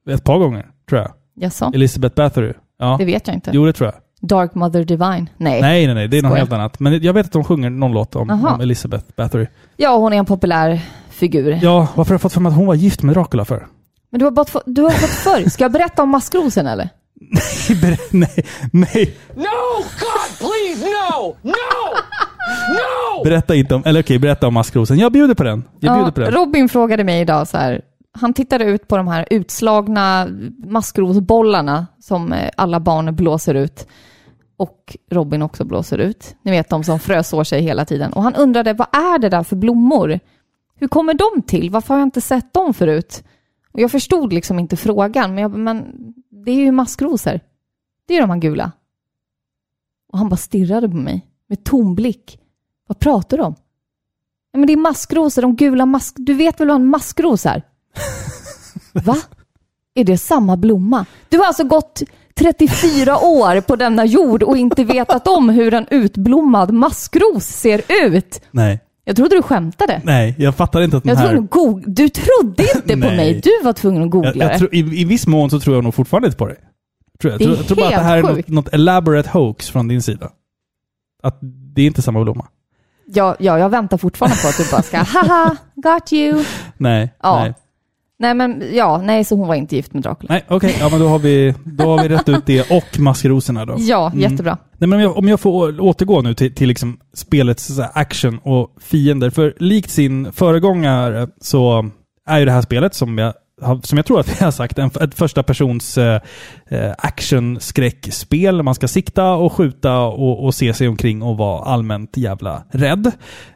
ett par gånger, tror jag. Jaså? Elizabeth Bathory. Ja. Det vet jag inte. Jo, det tror jag. Dark Mother Divine? Nej. Nej, nej, nej. Det är något helt annat. Men jag vet att de sjunger någon låt om, om Elizabeth Bathory. Ja, hon är en populär figur. Ja, varför har jag fått för mig att hon var gift med Dracula för? Men du har, bara fått, du har fått förr. Ska jag berätta om maskrosen eller? nej, nej. No! God, please, no! No! No! Berätta inte om... Eller okej, berätta om maskrosen. Jag bjuder på den. Jag bjuder på den. Robin frågade mig idag så här. Han tittade ut på de här utslagna maskrosbollarna som eh, alla barn blåser ut. Och Robin också blåser ut. Ni vet de som frösår sig hela tiden. Och han undrade, vad är det där för blommor? Hur kommer de till? Varför har jag inte sett dem förut? Och jag förstod liksom inte frågan, men, jag, men det är ju maskrosor. Det är de här gula. Och han bara stirrade på mig med tom blick. Vad pratar du om? Ja, men det är maskrosor, de gula mask... Du vet väl vad en maskros är? Va? Är det samma blomma? Du har alltså gått 34 år på denna jord och inte vetat om hur en utblommad maskros ser ut. Nej. Jag trodde du skämtade. Nej, jag fattar inte att den Jag här... goog- Du trodde inte på Nej. mig. Du var tvungen att googla Jag, jag det. i, I viss mån så tror jag nog fortfarande inte på dig. Tror jag. Det är tror, jag tror bara att det här är något, något elaborate hoax från din sida. Att det är inte samma blomma. Ja, ja, jag väntar fortfarande på att du bara ska haha, got you. Nej. Ja. Nej, Nej, men ja, nej, så hon var inte gift med Dracula. nej okej. Ja, men då har, vi, då har vi rätt ut det och maskrosorna då. Ja, Mm. jättebra. Nej, men om, jag, om jag får återgå nu till, till liksom spelets action och fiender. För likt sin föregångare så är ju det här spelet, som jag, som jag tror att vi har sagt, en, ett första persons eh, eh, actionskräckspel. Man ska sikta och skjuta och, och se sig omkring och vara allmänt jävla rädd.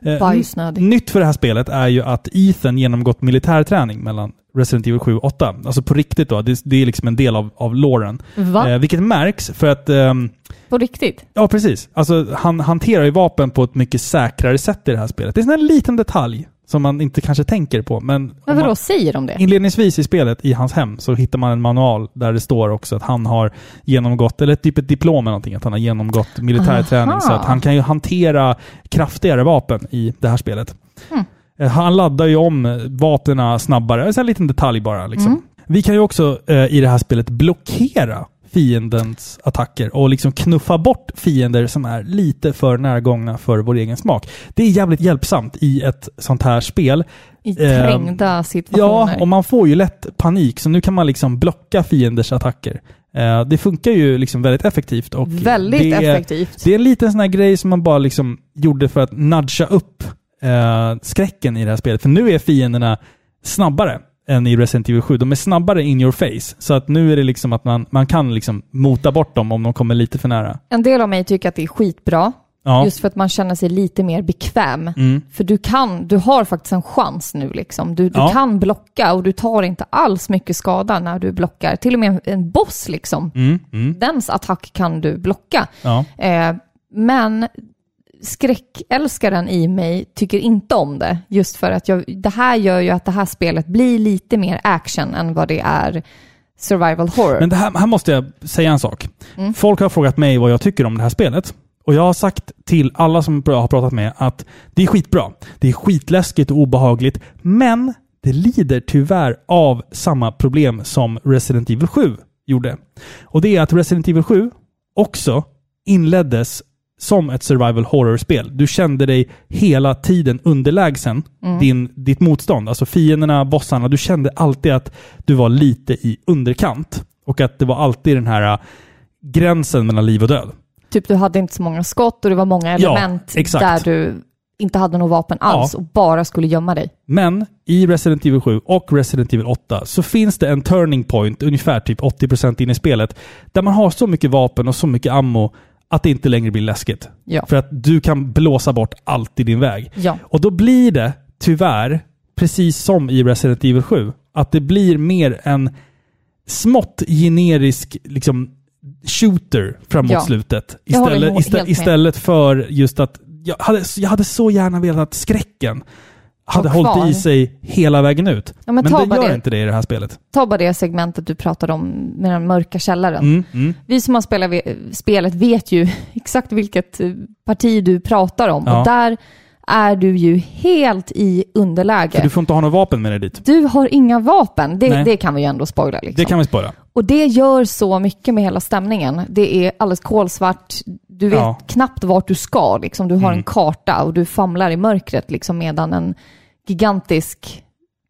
Eh, Bajsnödig. Nytt för det här spelet är ju att Ethan genomgått militärträning mellan Resident Evil 7 och 8. Alltså på riktigt då. Det, det är liksom en del av, av loren. Va? Eh, vilket märks för att... ehm, På riktigt? Ja, precis. Alltså, han hanterar ju vapen på ett mycket säkrare sätt i det här spelet. Det är en sån liten detalj som man inte kanske tänker på. Men, Men vadå, man, säger de det? inledningsvis i spelet, i hans hem, så hittar man en manual där det står också att han har genomgått, eller typ ett diplom eller någonting, att han har genomgått militärträning. Så att han kan ju hantera kraftigare vapen i det här spelet. Mm. Eh, Han laddar ju om vapnen snabbare. En sån här liten detalj bara. Liksom. Mm. Vi kan ju också eh, i det här spelet blockera fiendens attacker och liksom knuffa bort fiender som är lite för närgångna för vår egen smak. Det är jävligt hjälpsamt i ett sånt här spel. I Ehm, trängda situationer? Ja, och man får ju lätt panik, så nu kan man liksom blocka fienders attacker. Eh, det funkar ju liksom väldigt effektivt. Och Väldigt det är, effektivt. Det är en liten sån här grej som man bara liksom gjorde för att nudga upp eh, skräcken i det här spelet. För nu är fienderna snabbare än i Resident Evil 7. De är snabbare in your face. Så att nu är det liksom att man, man kan liksom mota bort dem om de kommer lite för nära. En del av mig tycker att det är skitbra. Ja. Just för att man känner sig lite mer bekväm. Mm. För du kan, du har faktiskt en chans nu liksom. Du, du Ja. kan blocka och du tar inte alls mycket skada när du blockar. Till och med en boss liksom. Mm, mm, Dens attack kan du blocka. ja. Eh, men skräckälskaren i mig tycker inte om det. Just för att jag, det här gör ju att det här spelet blir lite mer action än vad det är survival horror. Men här, här måste jag säga en sak. Mm. Folk har frågat mig vad jag tycker om det här spelet. Och jag har sagt till alla som jag har pratat med att det är skitbra. Det är skitläskigt och obehagligt. Men det lider tyvärr av samma problem som Resident Evil 7 gjorde. Och det är att Resident Evil 7 också inleddes som ett survival horror-spel. Du kände dig hela tiden underlägsen din, ditt motstånd. Alltså fienderna, bossarna. Du kände alltid att du var lite i underkant. Och att det var alltid den här äh, gränsen mellan liv och död. Typ du hade inte så många skott och det var många element exakt. där du inte hade något vapen alls Ja. och bara skulle gömma dig. Men i Resident Evil 7 och Resident Evil 8 så finns det en turning point, ungefär typ 80% in i spelet, där man har så mycket vapen och så mycket ammo att det inte längre blir läskigt. Ja. För att du kan blåsa bort allt i din väg. Ja. Och då blir det tyvärr, precis som i Resident Evil 7, att det blir mer en smått generisk liksom, shooter framåt Ja. slutet. Istället, nog istä, helt med. istället för just att jag hade, jag hade så gärna velat skräcken hade kvar. hållit i sig hela vägen ut. Ja, men men bara gör det. inte det i det här spelet. Ta bara det segmentet du pratade om med den mörka källaren. Mm, mm. Vi som har spelat spelet vet ju exakt vilket eh, parti du pratar om. Ja. Och där är du ju helt i underläge. För du får inte ha något vapen med dig dit. Du har inga vapen. Det, det kan vi ju ändå spoila. Liksom. Det kan vi spara. Och det gör så mycket med hela stämningen. Det är alldeles kolsvart. Du vet Ja. knappt vart du ska. Liksom. Du har Mm. en karta och du famlar i mörkret liksom, medan en gigantisk...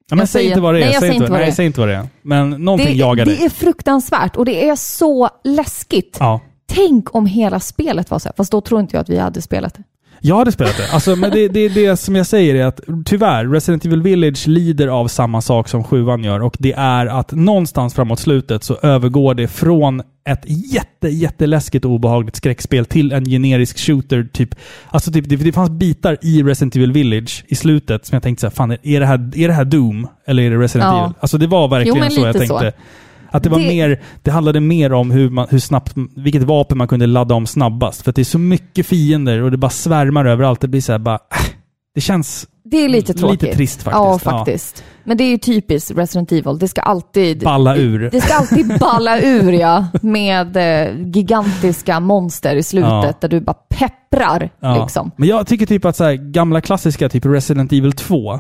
Ja, men säg inte vad det är. Nej, jag säg säger inte, inte vad det nej, är. säg inte vad det är. Men någonting Det, jagar dig. det är fruktansvärt och det är så läskigt. Ja. Tänk om hela spelet var så här. Fast då tror inte jag att vi hade spelat det. Jag hade spelat det. Alltså, men det, det, det som jag säger är att tyvärr, Resident Evil Village lider av samma sak som sjuan gör. Och det är att någonstans framåt slutet så övergår det från ett jätte, jätteläskigt och obehagligt skräckspel till en generisk shooter. Typ, alltså typ, det, det fanns bitar i Resident Evil Village i slutet som jag tänkte så här, fan är det här, är det här Doom? Eller är det Resident Ja. Evil? Alltså det var verkligen Jo, så jag lite så. Att det var Det- mer, det handlade mer om hur, man, hur snabbt, vilket vapen man kunde ladda om snabbast. För att det är så mycket fiender och det bara svärmar överallt. Det blir så här bara, äh, det känns Det är lite tråkigt. lite trist faktiskt. Ja, faktiskt. Men det är ju typiskt Resident Evil. Det ska alltid... Balla ur. Det ska alltid balla ur, ja. Med eh, gigantiska monster i slutet Ja. där du bara pepprar. Ja. Liksom. Men jag tycker typ att så här, gamla klassiska, typ Resident Evil 2, det,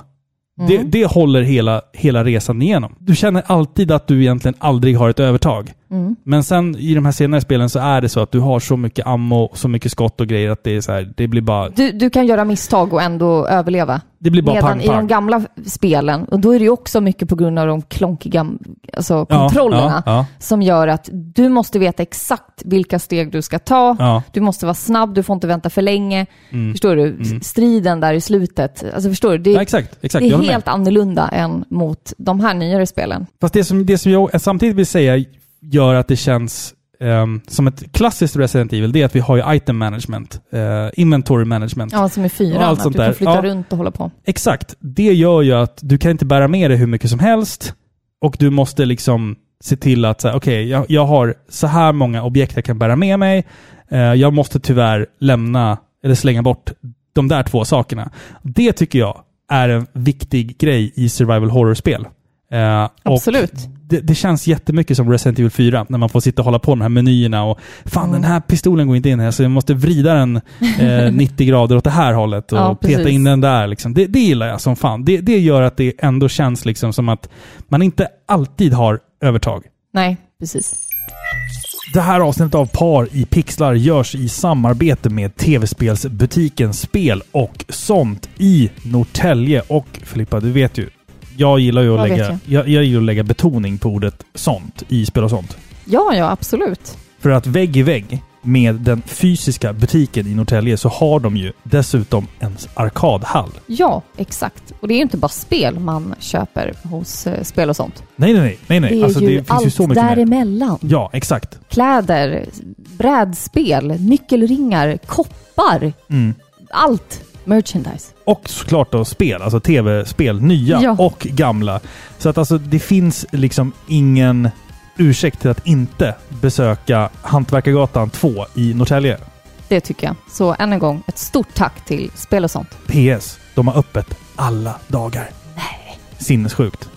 Mm. det håller hela, hela resan igenom. Du känner alltid att du egentligen aldrig har ett övertag. Mm. Men sen i de här senare spelen så är det så att du har så mycket ammo, så mycket skott och grejer att det är så här, det blir bara, Du, du kan göra misstag och ändå överleva. det blir bara Medan pang i de pang. gamla spelen, och då är det ju också mycket på grund av de klonkiga alltså, Ja, kontrollerna, ja, ja. som gör att du måste veta exakt vilka steg du ska ta. Ja. Du måste vara snabb, du får inte vänta för länge. Mm. Förstår du? Striden där i slutet. Alltså förstår du? Det, Ja, exakt, exakt. det är håller med. helt annorlunda än mot de här nyare spelen. Fast det som, det som jag samtidigt vill säga gör att det känns ehm, som ett klassiskt Resident Evil, det är att vi har ju item management, eh, inventory management. Ja, som i fyran. Allt att sånt du kan där. flytta Ja. runt och hålla på. Exakt. Det gör ju att du kan inte bära med dig hur mycket som helst. och du måste liksom se till att, okej, jag, jag har så här många objekt jag kan bära med mig. Eh, jag måste tyvärr lämna, eller slänga bort de där två sakerna. Det tycker jag är en viktig grej i survival horror-spel. Eh, Absolut. Det, det känns jättemycket som Resident Evil 4, när man får sitta och hålla på de här menyerna och fan Mm. den här pistolen går inte in här, så jag måste vrida den eh, 90 grader åt det här hållet och Ja, peta in den där. Liksom. Det, det gillar jag som fan. Det, det gör att det ändå känns liksom som att man inte alltid har övertag. Nej, precis. Det här avsnittet av Par i pixlar görs i samarbete med tv-spelsbutiken Spel och sånt i Norrtälje. Och Filippa, du vet ju, jag gillar ju att, Vad lägga, jag? Jag, gillar att lägga betoning på ordet sånt i Spel och sånt. Ja, ja, absolut. För att vägg i vägg med den fysiska butiken i Norrtälje så har de ju dessutom en arkadhall. Ja, exakt. Och det är ju inte bara spel man köper hos eh, spel och sånt. Nej, nej, nej. nej, nej. Det är alltså, ju finns allt ju så mycket mer. däremellan. Ja, exakt. Kläder, brädspel, nyckelringar, koppar. Mm. Allt. Merchandise. Och såklart då spel, alltså tv-spel, nya Ja. och gamla. Så att alltså det finns liksom ingen ursäkt till att inte besöka Hantverkargatan 2 i Norrtälje. Det tycker jag. Så än en gång, ett stort tack till spel och sånt. PS. De har öppet alla dagar. Nej. Sinnessjukt.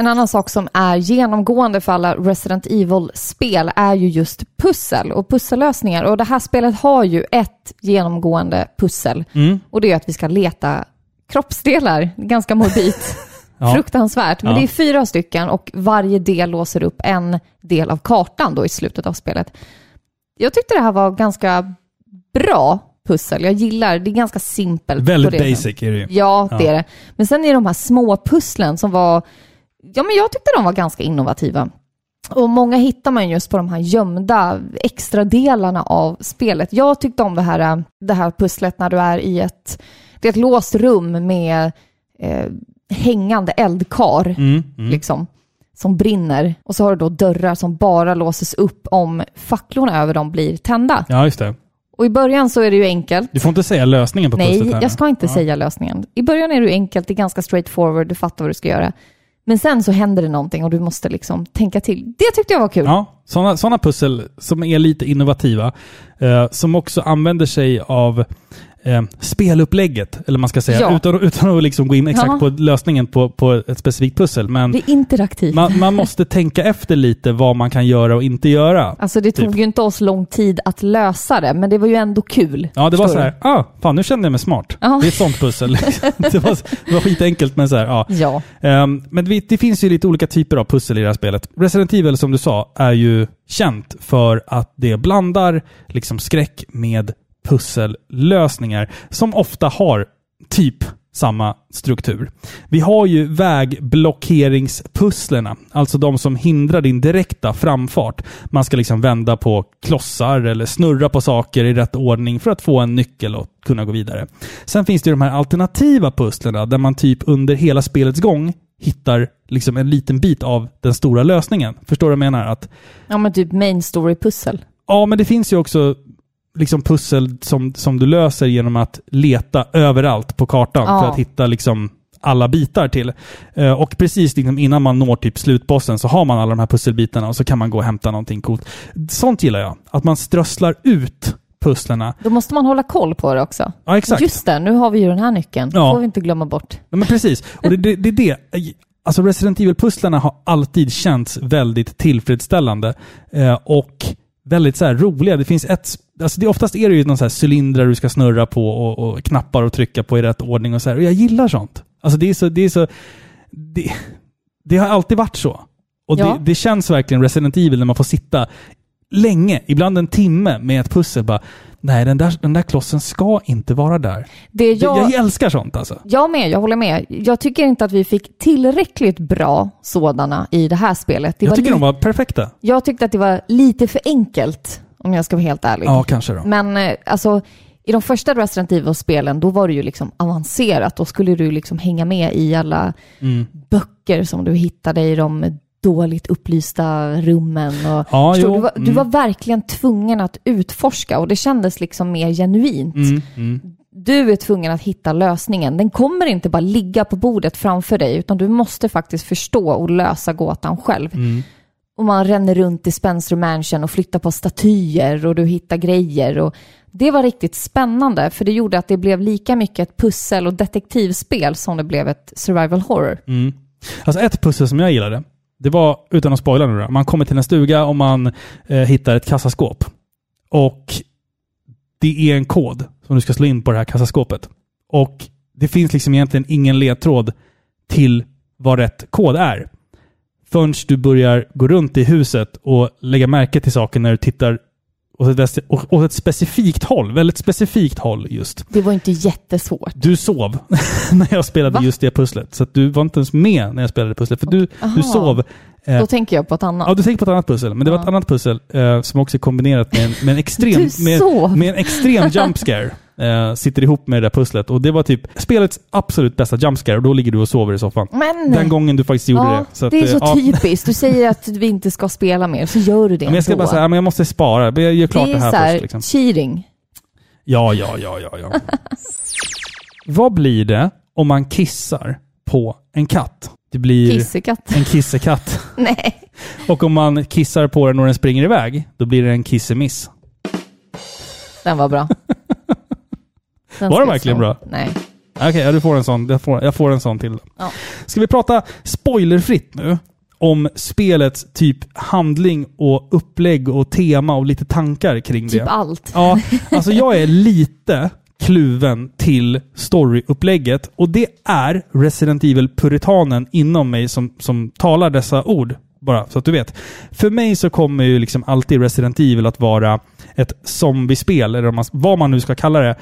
En annan sak som är genomgående för alla Resident Evil-spel är ju just pussel och pussellösningar. Och det här spelet har ju ett genomgående pussel. Mm. Och det är att vi ska leta kroppsdelar. Ganska morbid. Ja. Fruktansvärt. Men Ja. det är fyra stycken och varje del låser upp en del av kartan då i slutet av spelet. Jag tyckte det här var ganska bra pussel. Jag gillar, det är ganska simpelt. Väldigt det basic är det ju. Ja, det Ja. är det. Men sen är de här små pusslen som var, ja men jag tyckte de var ganska innovativa. Och många hittar man just på de här gömda extra delarna av spelet. Jag tyckte om det här, det här pusslet när du är i ett, det är ett låst rum med eh, hängande eldkar, Mm. Mm. liksom, som brinner. Och så har du då dörrar som bara låses upp om facklorna över dem blir tända. Ja, just det. Och i början så är det ju enkelt. Du får inte säga lösningen på pusslet Nej, jag ska inte Ja. säga lösningen. I början är det ju enkelt, det är ganska straightforward, du fattar vad du ska göra. Men sen så händer det någonting och du måste liksom tänka till. Det tyckte jag var kul. Ja, sådana såna pussel som är lite innovativa. Eh, som också använder sig av eh, spelupplägget, eller man ska säga, Ja. utan, utan att liksom gå in exakt Jaha. på lösningen på, på ett specifikt pussel. Men Det är interaktivt. man, man måste tänka efter lite vad man kan göra och inte göra. Alltså det tog Typ. ju inte oss lång tid att lösa det, men det var ju ändå kul. Ja, det var så här, ah, fan nu kände jag mig smart. Ja. Det är ett sånt pussel. det, var, det var skitenkelt, men så här, du? Ja. Ehm, men det, det finns ju lite olika typer av pussel i det här spelet. Resident Evil, som du sa, är ju känt för att det blandar liksom skräck med pussellösningar som ofta har typ samma struktur. Vi har ju vägblockeringspusslerna, alltså de som hindrar din direkta framfart. Man ska liksom vända på klossar eller snurra på saker i rätt ordning för att få en nyckel och kunna gå vidare. Sen finns det ju de här alternativa pusslerna där man typ under hela spelets gång hittar liksom en liten bit av den stora lösningen. Förstår du vad jag menar? Att, ja, men typ main story-pussel. ja, men det finns ju också liksom pussel som, som du löser genom att leta överallt på kartan Ja. för att hitta liksom alla bitar till. Eh, och precis liksom innan man når typ slutbossen så har man alla de här pusselbitarna och så kan man gå och hämta någonting coolt. Sånt gillar jag. Att man strösslar ut pusslerna. Då måste man hålla koll på det också. Ja, exakt. Just det, nu har vi ju den här nyckeln. Ja. får vi inte glömma bort. Ja, men precis. Och det är det, det, det. Alltså Resident Evil-pusslarna har alltid känts väldigt tillfredsställande. Eh, och väldigt så här roliga. Det finns ett... Alltså det, oftast är det ju någon så här cylindrar du ska snurra på och, och knappar och trycka på i rätt ordning och så här. Och jag gillar sånt. Alltså det är så... Det, är så, det, det har alltid varit så. Och Ja. det, det känns verkligen Resident Evil när man får sitta länge, ibland en timme, med ett pussel bara Nej, den där, den där klossen ska inte vara där. Det Jag, jag, älskar sånt alltså. Jag med, jag håller med. Jag tycker inte att vi fick tillräckligt bra sådana i det här spelet. Det Jag tycker de var perfekta. jag tyckte att det var lite för enkelt, om jag ska vara helt ärlig. Ja, kanske då. Men eh, alltså, i de första Resident Evil-spelen, då var det ju liksom avancerat. Då skulle du liksom hänga med i alla Mm. böcker som du hittade i de dåligt upplysta rummen. Och, Ja, förstår, du, var, du mm. var verkligen tvungen att utforska och det kändes liksom mer genuint. Mm, mm. Du är tvungen att hitta lösningen. Den kommer inte bara ligga på bordet framför dig, utan du måste faktiskt förstå och lösa gåtan själv. Och man ränner runt i Spencer Mansion och flyttar på statyer och du hittar grejer. Och det var riktigt spännande, för det gjorde att det blev lika mycket ett pussel och detektivspel som det blev ett survival horror. Alltså ett pussel som jag gillade, det var, utan att spoila nu då, man kommer till en stuga och man eh, hittar ett kassaskåp. Och det är en kod som du ska slå in på det här kassaskåpet. Och det finns liksom egentligen ingen ledtråd till vad rätt kod är. Förrän du börjar gå runt i huset och lägga märke till saker när du tittar åt ett, åt ett specifikt håll. Väldigt specifikt håll just. Det var inte jättesvårt. Du sov när jag spelade Va? just det pusslet. Så du var inte ens med när jag spelade pusslet. För du, du Aha. sov. Eh, Då tänker jag på ett annat. ja, du tänkte på ett annat pussel. Men det var Ja. ett annat pussel eh, som också är kombinerat med en, med en extrem, Du med, med en extrem jump scare. Eh, sitter ihop med det där pusslet. Och det var typ spelets absolut bästa jump scare. Och då ligger du och sover i soffan. Men! Den gången du faktiskt gjorde ja, det. Så att, det är eh, så ja. typiskt. Du säger att vi inte ska spela mer, så gör du det Men jag ska ändå. bara säga, men jag måste spara. Jag gör klart det det, är här så här, först. Liksom. cheating. Ja, ja, ja, ja, ja. Vad blir det om man kissar på en katt? Det blir Kissekatt. en kissekatt. Nej. Och om man kissar på den och den springer iväg, då blir det en kissemiss. Den var bra. Den Var den verkligen bra? Nej. Okej, ja, du får en sån. Jag får, jag får en sån till. Ja. Ska vi prata spoilerfritt nu? Om spelets typ handling och upplägg och tema och lite tankar kring Typ det. allt. Ja, alltså jag är lite kluven till storyupplägget och det är Resident Evil-puritanen inom mig som, som talar dessa ord. Bara så att du vet. För mig så kommer ju liksom alltid Resident Evil att vara ett zombiespel, eller vad man nu ska kalla det.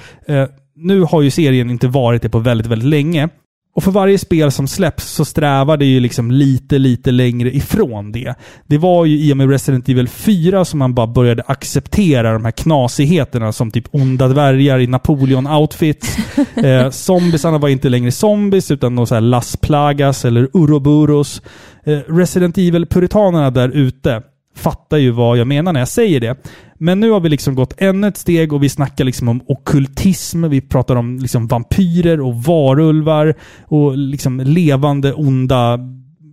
Nu har ju serien inte varit det på väldigt, väldigt länge. Och för varje spel som släpps så strävar det ju liksom lite, lite längre ifrån det. Det var ju i och med Resident Evil 4 som man bara började acceptera de här knasigheterna som typ onda dvärgar i Napoleon-outfits. eh, zombiesarna var inte längre zombies utan någon så här Las Plagas eller Uroboros. Eh, Resident Evil-puritanerna där ute fattar ju vad jag menar när jag säger det. Men nu har vi liksom gått ännu ett steg och vi snackar liksom om okkultism. Vi pratar om liksom vampyrer och varulvar och liksom levande onda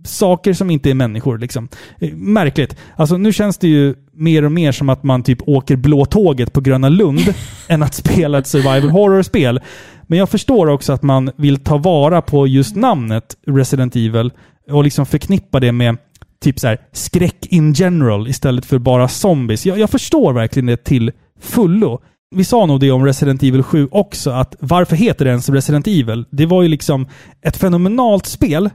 saker som inte är människor. Liksom. Eh, Märkligt. Alltså nu känns det ju mer och mer som att man typ åker blå tåget på Gröna Lund än att spela ett survival horror-spel. Men jag förstår också att man vill ta vara på just namnet Resident Evil och liksom förknippa det med typ så här skräck in general istället för bara zombies. Jag, jag förstår verkligen det till fullo. Vi sa nog det om Resident Evil 7 också, att varför heter det ens Resident Evil? Det var ju liksom ett fenomenalt spel,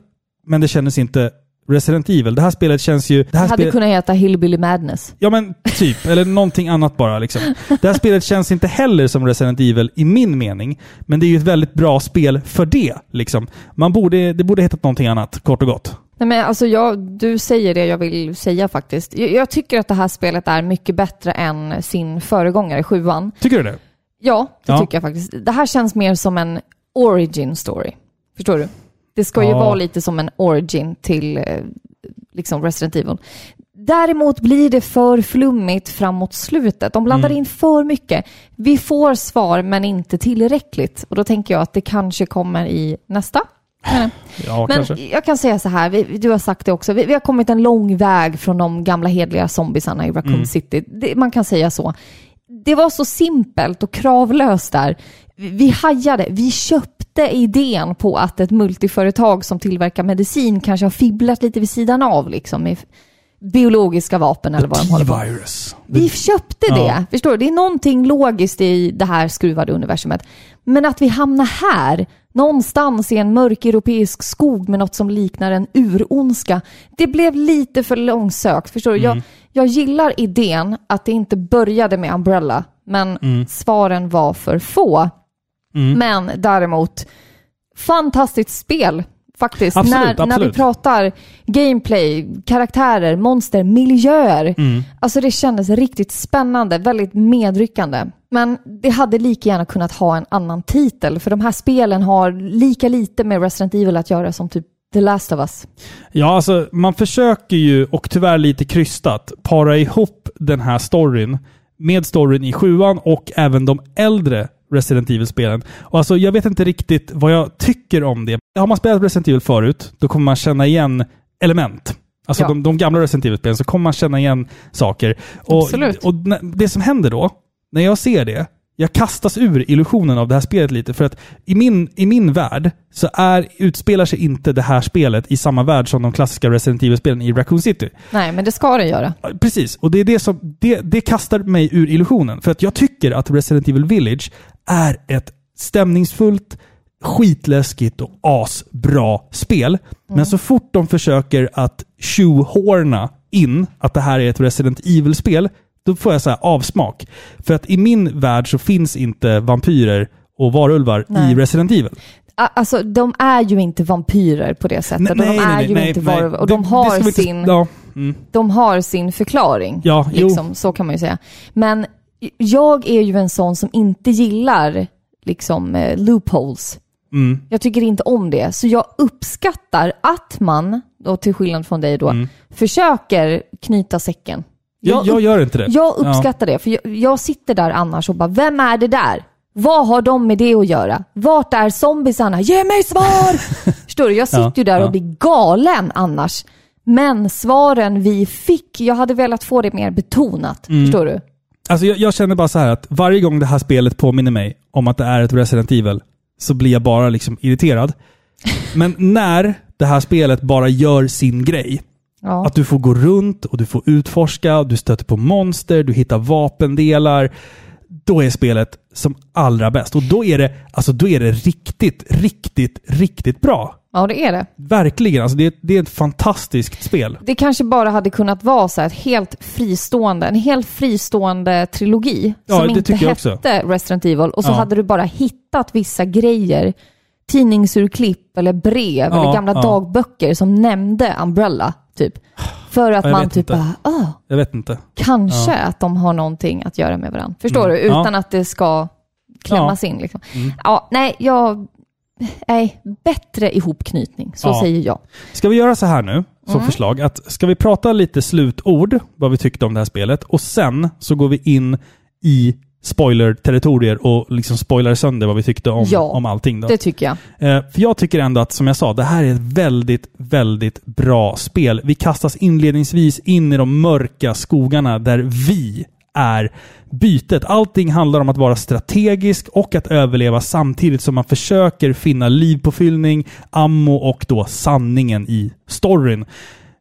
men det kändes inte Resident Evil. Det här spelet känns ju... Det här Det hade spelet, kunnat heta Hillbilly Madness. Ja men typ, eller någonting annat bara liksom. Det här spelet känns inte heller som Resident Evil i min mening. Men det är ju ett väldigt bra spel för det. Liksom. Man borde, det borde hetat någonting annat, kort och gott. Nej, men alltså jag, du säger det jag vill säga faktiskt. Jag, jag tycker att det här spelet är mycket bättre än sin föregångare, sjuan. Tycker du det? Ja, det Ja. tycker jag faktiskt. Det här känns mer som en origin story. Förstår du? Det ska ju Ja. vara lite som en origin till eh, liksom Resident Evil. Däremot blir det för flummigt framåt slutet. De blandar Mm. in för mycket. Vi får svar men inte tillräckligt. Och då tänker jag att det kanske kommer i nästa. Eller? Ja, Men kanske. jag kan säga så här, vi, du har sagt det också, vi, vi har kommit en lång väg från de gamla hedliga zombiesarna i Raccoon Mm. City. Det, man kan säga så. Det var så simpelt och kravlöst där. Vi, vi hajade, vi köpte idén på att ett multiföretag som tillverkar medicin kanske har fibblat lite vid sidan av liksom med biologiska vapen eller vad de håller på med. T-virus. Vi köpte det. Ja. Förstår du? Det är någonting logiskt i det här skruvade universumet. Men att vi hamnar här, någonstans i en mörk europeisk skog med något som liknar en urondska, det blev lite för långsökt. Förstår du? Mm. Jag, jag gillar idén att det inte började med Umbrella, men Mm. svaren var för få. Men däremot, fantastiskt spel. Faktiskt, Absolut, när, när vi absolut. pratar gameplay, karaktärer, monster, miljöer. Mm. Alltså det kändes riktigt spännande, väldigt medryckande. Men det hade lika gärna kunnat ha en annan titel, för de här spelen har lika lite med Resident Evil att göra som typ The Last of Us. Ja, alltså man försöker ju, och tyvärr lite krystat, para ihop den här storyn med storyn i sjuan och även de äldre Resident Evil-spelen. Och alltså, jag vet inte riktigt vad jag tycker om det. Har man spelat Resident Evil förut, då kommer man känna igen element. Alltså Ja. de, de gamla Resident Evil-spelen, så kommer man känna igen saker. Och, Absolut. och det som händer då, när jag ser det, jag kastas ur illusionen av det här spelet lite. För att i min, i min värld så är, utspelar sig inte det här spelet i samma värld som de klassiska Resident Evil-spelen i Raccoon City. Nej, men det ska det göra. Precis, och det är det som det, det kastar mig ur illusionen. För att jag tycker att Resident Evil Village är ett stämningsfullt, skitläskigt och asbra spel. Men så fort de försöker att shoehorna in att det här är ett Resident Evil-spel, då får jag så avsmak. För att i min värld så finns inte vampyrer och varulvar Nej. i Resident Evil. Alltså, de är ju inte vampyrer på det sättet. och de är ju inte varulvar. Och de det har, vi inte- sin, Ja, mm. de har sin förklaring. Ja, jo. liksom, Så kan man ju säga. Men jag är ju en sån som inte gillar liksom eh, loopholes. Mm. Jag tycker inte om det. Så jag uppskattar att man, och till skillnad från dig då, Mm. försöker knyta säcken. Jag, jag gör inte det. Jag uppskattar det, för jag, jag sitter där annars och bara, vem är det där? Vad har de med det att göra? Vart är zombiesarna? Ge mig svar! Förstår du? Jag sitter Ja, ju där ja. och blir galen annars. Men svaren vi fick, jag hade velat få det mer betonat. Mm. Förstår du? Alltså jag, jag känner bara så här att varje gång det här spelet påminner mig om att det är ett Resident Evil så blir jag bara liksom irriterad. Men när det här spelet bara gör sin grej, Ja. att du får gå runt och du får utforska, du stöter på monster, du hittar vapendelar. Då är spelet som allra bäst. Och då är det, alltså då är det riktigt, riktigt, riktigt bra. ja, det är det. Verkligen. Alltså det, är- det är ett fantastiskt spel. Det kanske bara hade kunnat vara så här ett helt fristående, en helt fristående trilogi Ja, som det inte tycker jag också. hette Resident Evil och så Ja. hade du bara hittat vissa grejer, tidningsurklipp eller brev Ja, eller gamla ja. dagböcker som nämnde Umbrella, typ. För att Jag man typ inte. bara, ah, Jag vet inte. kanske att de har någonting att göra med varandra. Förstår Mm. du? Ja. Utan att det ska klämmas in liksom. Ja, nej, jag... Nej, bättre ihopknytning. Så Ja. säger jag. Ska vi göra så här nu, som Mm. förslag, att ska vi prata lite slutord, vad vi tyckte om det här spelet, och sen så går vi in i spoiler-territorier och liksom spoilar sönder vad vi tyckte om, Ja, om allting. Då. Det tycker jag. Eh, för jag tycker ändå att, som jag sa, det här är ett väldigt, väldigt bra spel. Vi kastas inledningsvis in i de mörka skogarna där vi är bytet. Allting handlar om att vara strategisk och att överleva samtidigt som man försöker finna livpåfyllning, ammo och då sanningen i storyn.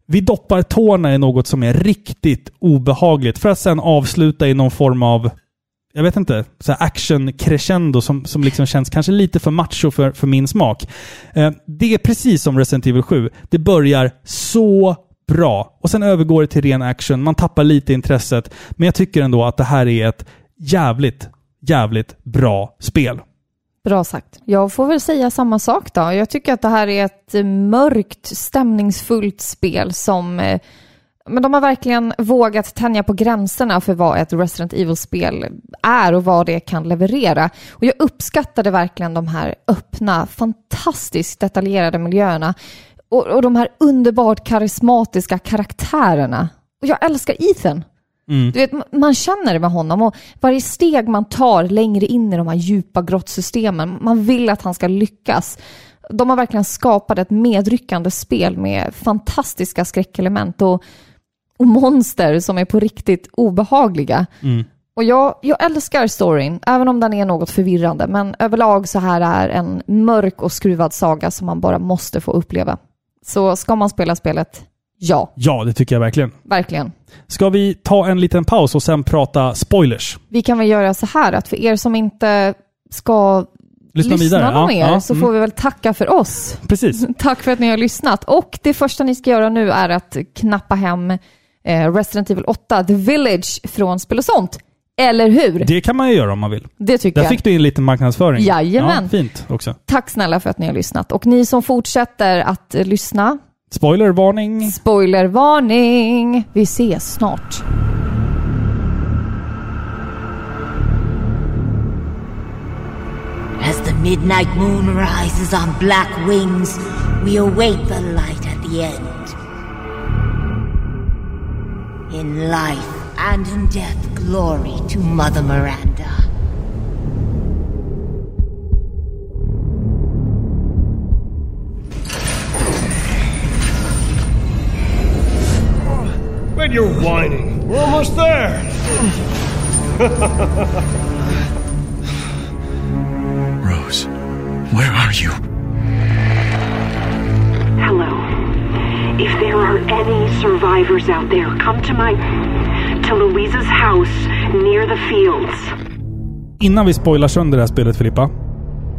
Vi doppar tårna i något som är riktigt obehagligt för att sen avsluta i någon form av jag vet inte, så här action crescendo som, som liksom känns kanske lite för macho för, för min smak. Eh, det är precis som Resident Evil 7. Det börjar så bra och sen övergår det till ren action. Man tappar lite intresset, men jag tycker ändå att det här är ett jävligt, jävligt bra spel. Bra sagt. Jag får väl säga samma sak då. Jag tycker att det här är ett mörkt, stämningsfullt spel som... eh, men de har verkligen vågat tänja på gränserna för vad ett Resident Evil-spel är och vad det kan leverera. Och jag uppskattade verkligen de här öppna, fantastiskt detaljerade miljöerna. Och, och de här underbart karismatiska karaktärerna. Och jag älskar Ethan. Mm. Du vet, man känner det med honom och varje steg man tar längre in i de här djupa grottsystemen, man vill att han ska lyckas. De har verkligen skapat ett medryckande spel med fantastiska skräckelement och, och monster som är på riktigt obehagliga. Mm. Och jag, jag älskar storyn, även om den är något förvirrande. Men överlag så här är en mörk och skruvad saga som man bara måste få uppleva. Så ska man spela spelet, ja, Ja, det tycker jag verkligen. verkligen. Ska vi ta en liten paus och sen prata spoilers? Vi kan väl göra så här att för er som inte ska Lyssna, lyssna vidare? någon mer ja, så mm. får vi väl tacka för oss. Precis. Tack för att ni har lyssnat. Och det första ni ska göra nu är att knappa hem eh, Resident Evil 8, The Village från Spel och sånt. Eller hur? Det, Det kan man ju göra om man vill. tycker Där jag. fick du in lite marknadsföring. Jajamän. Ja, fint också. Tack snälla för att ni har lyssnat. Och ni som fortsätter att eh, lyssna, Spoilervarning. spoilervarning. Vi ses snart. As the midnight moon rises on black wings, we await the light at the end. In life and in death, glory to Mother Miranda. Wait, you're whining. We're almost there. Rose, where are you? If there are any survivors out there, come to my. to Louisa's house near the fields. Innan vi spoilar sönder det här spelet Filippa.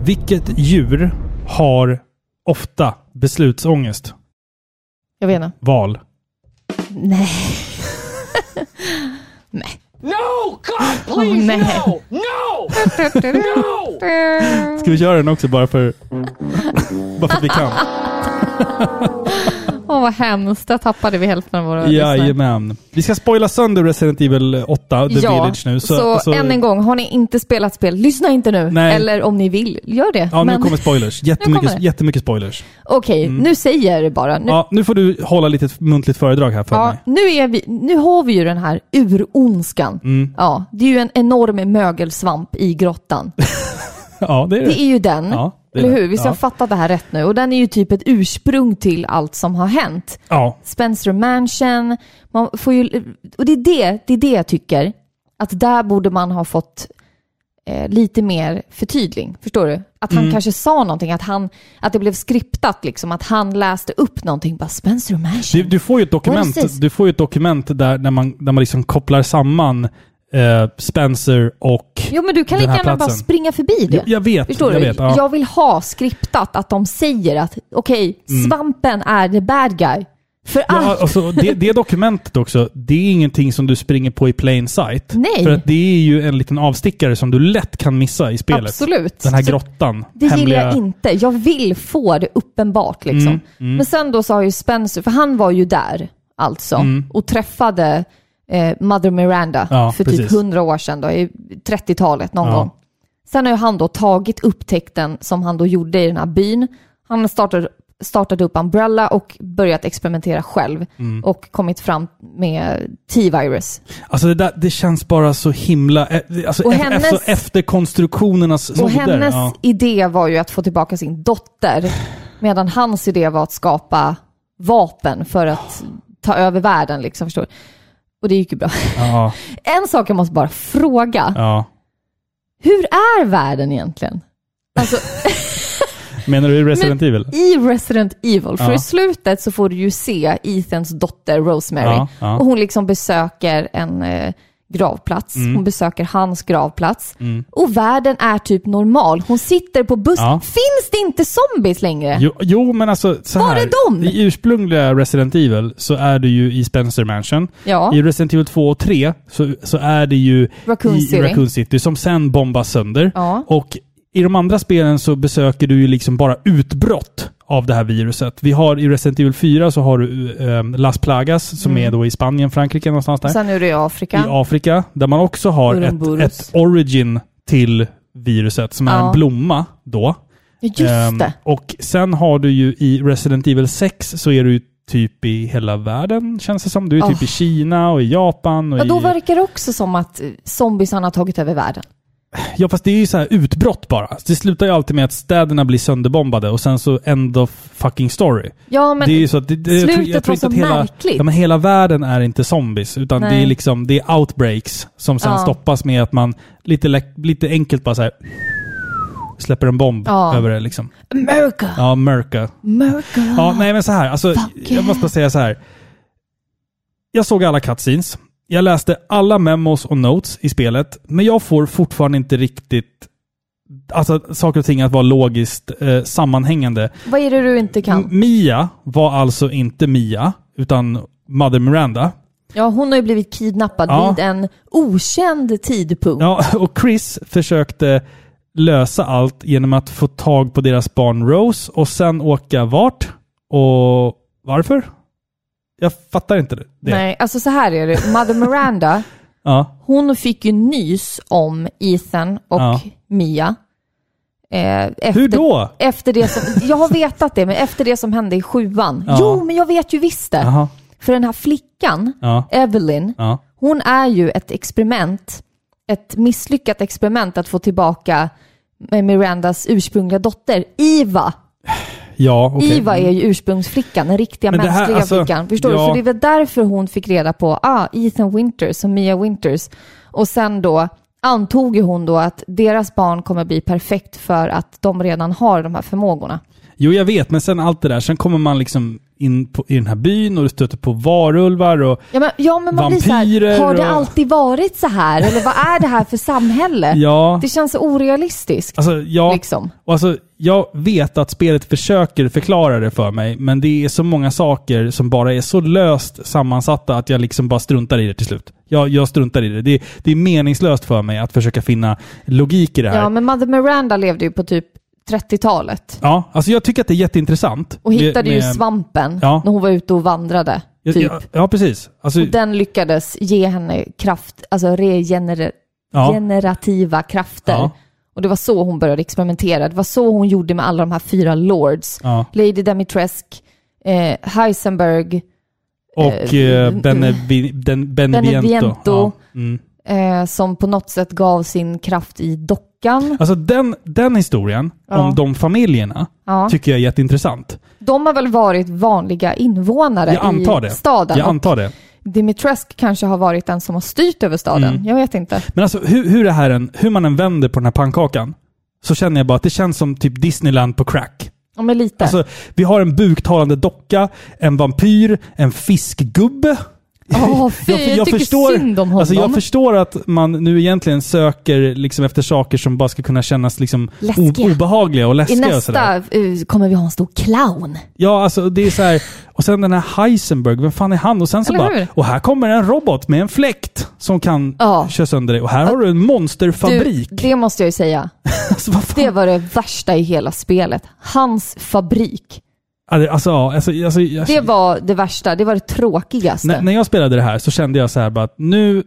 Vilket djur har ofta beslutsångest? Jag vet inte. Val. Nej. Nej. No! God, please, nej. no! No! No! Ska vi köra den också bara för... bara för att vi kan? Åh, vad hemskt. Där tappade vi hälften av våra. Jajamän. Vi ska spoila sönder Resident Evil 8, The Ja, Village nu. så, än en gång, har ni inte spelat spel, lyssna inte nu. Nej. Eller om ni vill, gör det. Ja, nu Men- kommer spoilers. kommer Jättemycket, det. jättemycket spoilers. Okej, nu säger jag det bara. Nu, Mm. Ja, nu får du hålla lite muntligt föredrag här för ja, mig. nu, är vi, nu har vi ju den här uronskan. Mm. Ja, det är ju en enorm mögelsvamp i grottan. Ja, det är det. Det är ju den. Ja, eller hur? Visst har Ja. jag fattat det här rätt nu? Och den är ju typ ett ursprung till allt som har hänt. Ja, Spencer Mansion. Man får ju, och det är det, det är det jag tycker. Att där borde man ha fått eh, lite mer förtydling. Förstår du? Att Mm. han kanske sa någonting, att, han, att det blev skriptat liksom. Att han läste upp någonting. Bara Spencer Mansion. du, du får ju ett dokument, du får ju ett dokument där, där, man, där man liksom kopplar samman eh, Spencer och Jo men du kan den lika här gärna bara platsen. springa förbi det. Jag, jag vet, Förstår jag du? vet. Ja. Jag vill ha skriptat att de säger att okej, svampen är the bad guy. För Mm. Ja, att... alltså, det, det dokumentet också, det är ingenting som du springer på i plain sight. Nej. För att det är ju en liten avstickare som du lätt kan missa i spelet. Absolut. Den här Så grottan. Det gillar jag inte. Jag vill få det uppenbart liksom. Mm, mm. Men sen då så har ju Spencer, för han var ju där alltså Mm. och träffade eh, Mother Miranda Ja, för precis. typ 100 år sedan då, i 30-talet någon Ja. gång. Sen har ju han då tagit upptäckten som han då gjorde i den här byn. Han har startat, startat upp Umbrella och börjat experimentera själv Mm. och kommit fram med T-virus. Alltså det, där, det känns bara så himla... eh, Alltså Och hennes- efter, efter konstruktionernas Och noder. hennes Ja. idé var ju att få tillbaka sin dotter, medan hans idé var att skapa vapen för att ta över världen. Liksom, förstår du? Och det gick ju bra. Ja, En sak jag måste bara fråga. ja. Hur är världen egentligen? Alltså, Menar du Resident Evil? i Resident Evil, för Ja. i slutet så får du ju se Ethans dotter Rosemary. Och hon liksom besöker en eh, gravplats. Mm. Hon besöker hans gravplats. Mm. Och världen är typ normal. Hon sitter på bussen. Ja. Finns det inte zombies längre? Jo, jo, men alltså så Var här. är de? I ursprungliga Resident Evil så är du ju i Spencer Mansion. Ja. I Resident Evil 2 och 3 så, så är det ju Raccoon i City. Raccoon City som sen bombas sönder. Ja. Och i de andra spelen så besöker du ju liksom bara utbrott av det här viruset. Vi har i Resident Evil 4 så har du eh, Las Plagas som Mm. är då i Spanien, Frankrike någonstans där. Sen är det i Afrika. I Afrika, där man också har ett, Urumburus. ett origin till viruset som är Ja. en blomma då. Just Ehm, det. och sen har du ju i Resident Evil 6 så är du typ i hela världen känns det som. Du är typ Oh. i Kina och i Japan och Ja, då i... verkar det också som att eh, zombiesarna har tagit över världen. Ja fast det är ju så här utbrott bara. Det slutar ju alltid med att städerna blir sönderbombade och sen så end of fucking story. Ja, men det är ju så att det, det, jag tror- slutet jag tror var så att hela, märkligt. ja, men hela världen är inte zombies. Utan det är liksom det är outbreaks som sen Ja. stoppas med att man lite, lite enkelt bara så här släpper en bomb Ja. över det liksom. America! Ja, America. America! Ja, nej men så här. Alltså, Fuck jag måste bara säga så här. Jag såg alla cutscenes. Jag läste alla memos och notes i spelet. Men jag får fortfarande inte riktigt alltså, saker och ting att vara logiskt eh, sammanhängande. Vad är det du inte kan? M- Mia var alltså inte Mia, utan Mother Miranda. Ja, hon har ju blivit kidnappad Ja. vid en okänd tidpunkt. Ja, och Chris försökte lösa allt genom att få tag på deras barn Rose och sen åka vart? Och varför? Jag fattar inte det. Nej, alltså så här är det. Mother Miranda, Ja, hon fick ju nys om Ethan och Ja. Mia. Eh, efter, hur då? Efter det som, jag har vetat det, men efter det som hände i sjuan. Ja. Jo, men jag vet ju visst det. För den här flickan, Evelyn, hon är ju ett experiment. Ett misslyckat experiment att få tillbaka Mirandas ursprungliga dotter, Iva. Ja, okej. Iva är ju ursprungsflickan, den riktiga Men det här, mänskliga alltså, flickan. Förstår ja. du? Så det väl därför hon fick reda på, ah, Ethan Winters och Mia Winters. Och sen då antog ju hon då att deras barn kommer bli perfekt för att de redan har de här förmågorna. Jo, jag vet, men sen allt det där. Sen kommer man liksom in på, i den här byn och du stöter på varulvar och... Ja men, ja, men man blir så här, Vampyrer har det och- alltid varit så här? Eller vad är det här för samhälle? Ja, Det känns orealistiskt. alltså, ja. liksom. Och alltså, jag vet att spelet försöker förklara det för mig, men det är så många saker som bara är så löst sammansatta att jag liksom bara struntar i det till slut. Jag, jag struntar i det. det. Det är meningslöst för mig att försöka finna logik i det här. Ja, men Mother Miranda levde ju på typ 30-talet. Ja, alltså jag tycker att det är jätteintressant. Och med- hittade ju med- svampen Ja. när hon var ute och vandrade. Typ. ja, ja, precis. Alltså, Och den lyckades ge henne kraft, alltså regener- ja. krafter. Och det var så hon började experimentera. Det var så hon gjorde med alla de här fyra lords. Lady Dimitrescu, eh, Heisenberg, Och Eh, eh, Benevi, den, Beneviento. Beneviento. Mm. eh, som på något sätt gav sin kraft i dockan. Alltså den, den historien Ja. om de familjerna Ja. tycker jag är jätteintressant. De har väl varit vanliga invånare i det. staden. Jag antar det. Dimitrescu kanske har varit den som har styrt över staden. Mm. Jag vet inte. Men alltså hur, hur, det här än, hur man än vänder på den här pannkakan så känner jag bara att det känns som typ Disneyland på crack. Ja, men lite. Alltså, vi har en buktalande docka, en vampyr, en fiskgubbe. Åh, fy, jag, tycker synd om honom. Alltså jag förstår att man nu egentligen söker liksom efter saker som bara ska kunna kännas liksom Läskiga. obehagliga och I läskiga och sådär. nästa eh, kommer vi ha en stor clown. Ja, alltså det är så här. Och sen den här Heisenberg, vem fan är han? Och sen så Eller bara, hur? och här kommer en robot med en fläkt som kan Ja. köra sönder dig. Och här har du en monsterfabrik. Du, det måste jag ju säga. alltså? Det var det värsta i hela spelet. Hans fabrik. Alltså, ja, alltså, alltså, jag, Det var det värsta. Det var det tråkigaste. när, när jag spelade det här så kände jag så här bara att nu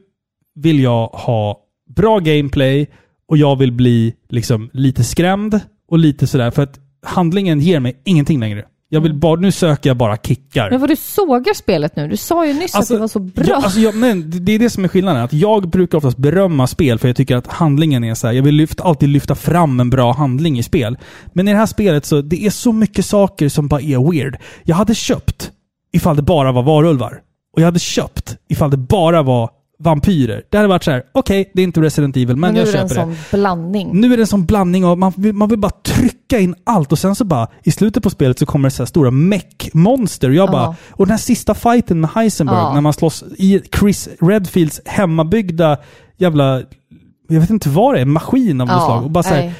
vill jag ha bra gameplay och jag vill bli liksom lite skrämd och lite sådär. För att handlingen ger mig ingenting längre. Jag vill bara, nu söker jag bara kickar. Men vad du sågar spelet nu. Du sa ju nyss att det var så bra. Ja, alltså jag, men det- det är det som är skillnaden. Att jag brukar oftast berömma spel för jag tycker att handlingen är så här. Jag vill lyfta, alltid lyfta fram en bra handling i spel. Men i det här spelet så det är så mycket saker som bara är weird. Jag hade köpt ifall det bara var varulvar. Och jag hade köpt ifall det bara var vampyrer. Det hade varit så här: okej, det är inte Resident Evil, men, men nu jag är det en köper det. sån blandning. Nu är det en sån blandning av, man vill, man vill bara trycka in allt och sen så bara, i slutet på spelet så kommer det så här stora mech-monster och jag bara, Ja. och den här sista fighten med Heisenberg, Ja. när man slåss i Chris Redfields hemmabyggda jävla, jag vet inte vad det är, en maskin av något Ja, slag. Och bara så här,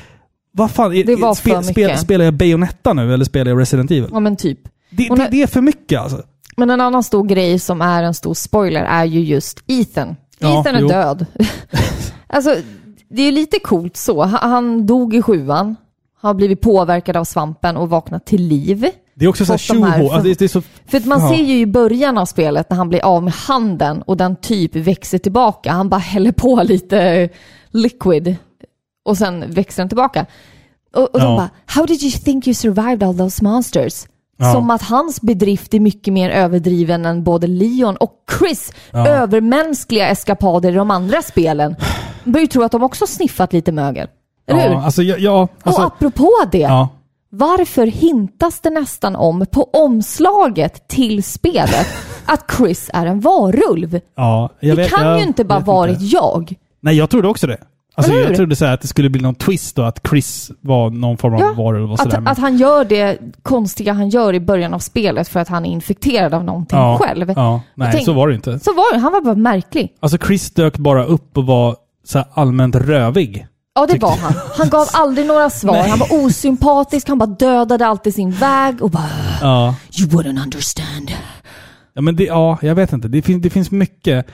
vad fan, är, är, spel, spel, spelar jag Bayonetta nu eller spelar jag Resident Evil? Ja men typ. Det, det, det är för mycket alltså. Men en annan stor grej som är en stor spoiler är ju just Ethan. Ja, Ethan är jo. död. alltså, det är lite coolt så. Han- dog i sjuan, har blivit påverkad av svampen och vaknat till liv. Det är också så Fått de tjoho, alltså det är så... För att man Ja. ser ju i början av spelet när han blir av med handen och den typ växer tillbaka. Han bara häller på lite liquid och sen växer den tillbaka. Och, och Ja. de bara, how did you think you survived all those monsters? Ja. Som att hans bedrift är mycket mer överdriven än både Leon och Chris Ja. övermänskliga eskapader i de andra spelen. Man börjar ju tro att de också sniffat lite mögel. Eller hur? Ja, alltså, ja, ja, alltså, och apropå det, varför hintas det nästan om på omslaget till spelet att Chris är en varulv? ja det vet- kan ju inte bara varit jag. Nej, jag trodde också det. Alltså, Eller hur? jag trodde så här att det skulle bli någon twist och att Chris var någon form av Ja, varulv och sådär. Att, att han gör det konstiga han gör i början av spelet för att han är infekterad av någonting ja, själv. Ja, nej, tänk- så var det inte. Så var det, han var bara märklig. Alltså Chris dök bara upp och var så här allmänt rövig. Ja, det var han. Han gav aldrig några svar. Han var osympatisk, han bara dödade alltid sin väg och bara Ja. “You wouldn't understand”. Ja, men det, ja, jag vet inte. Det, fin, det finns mycket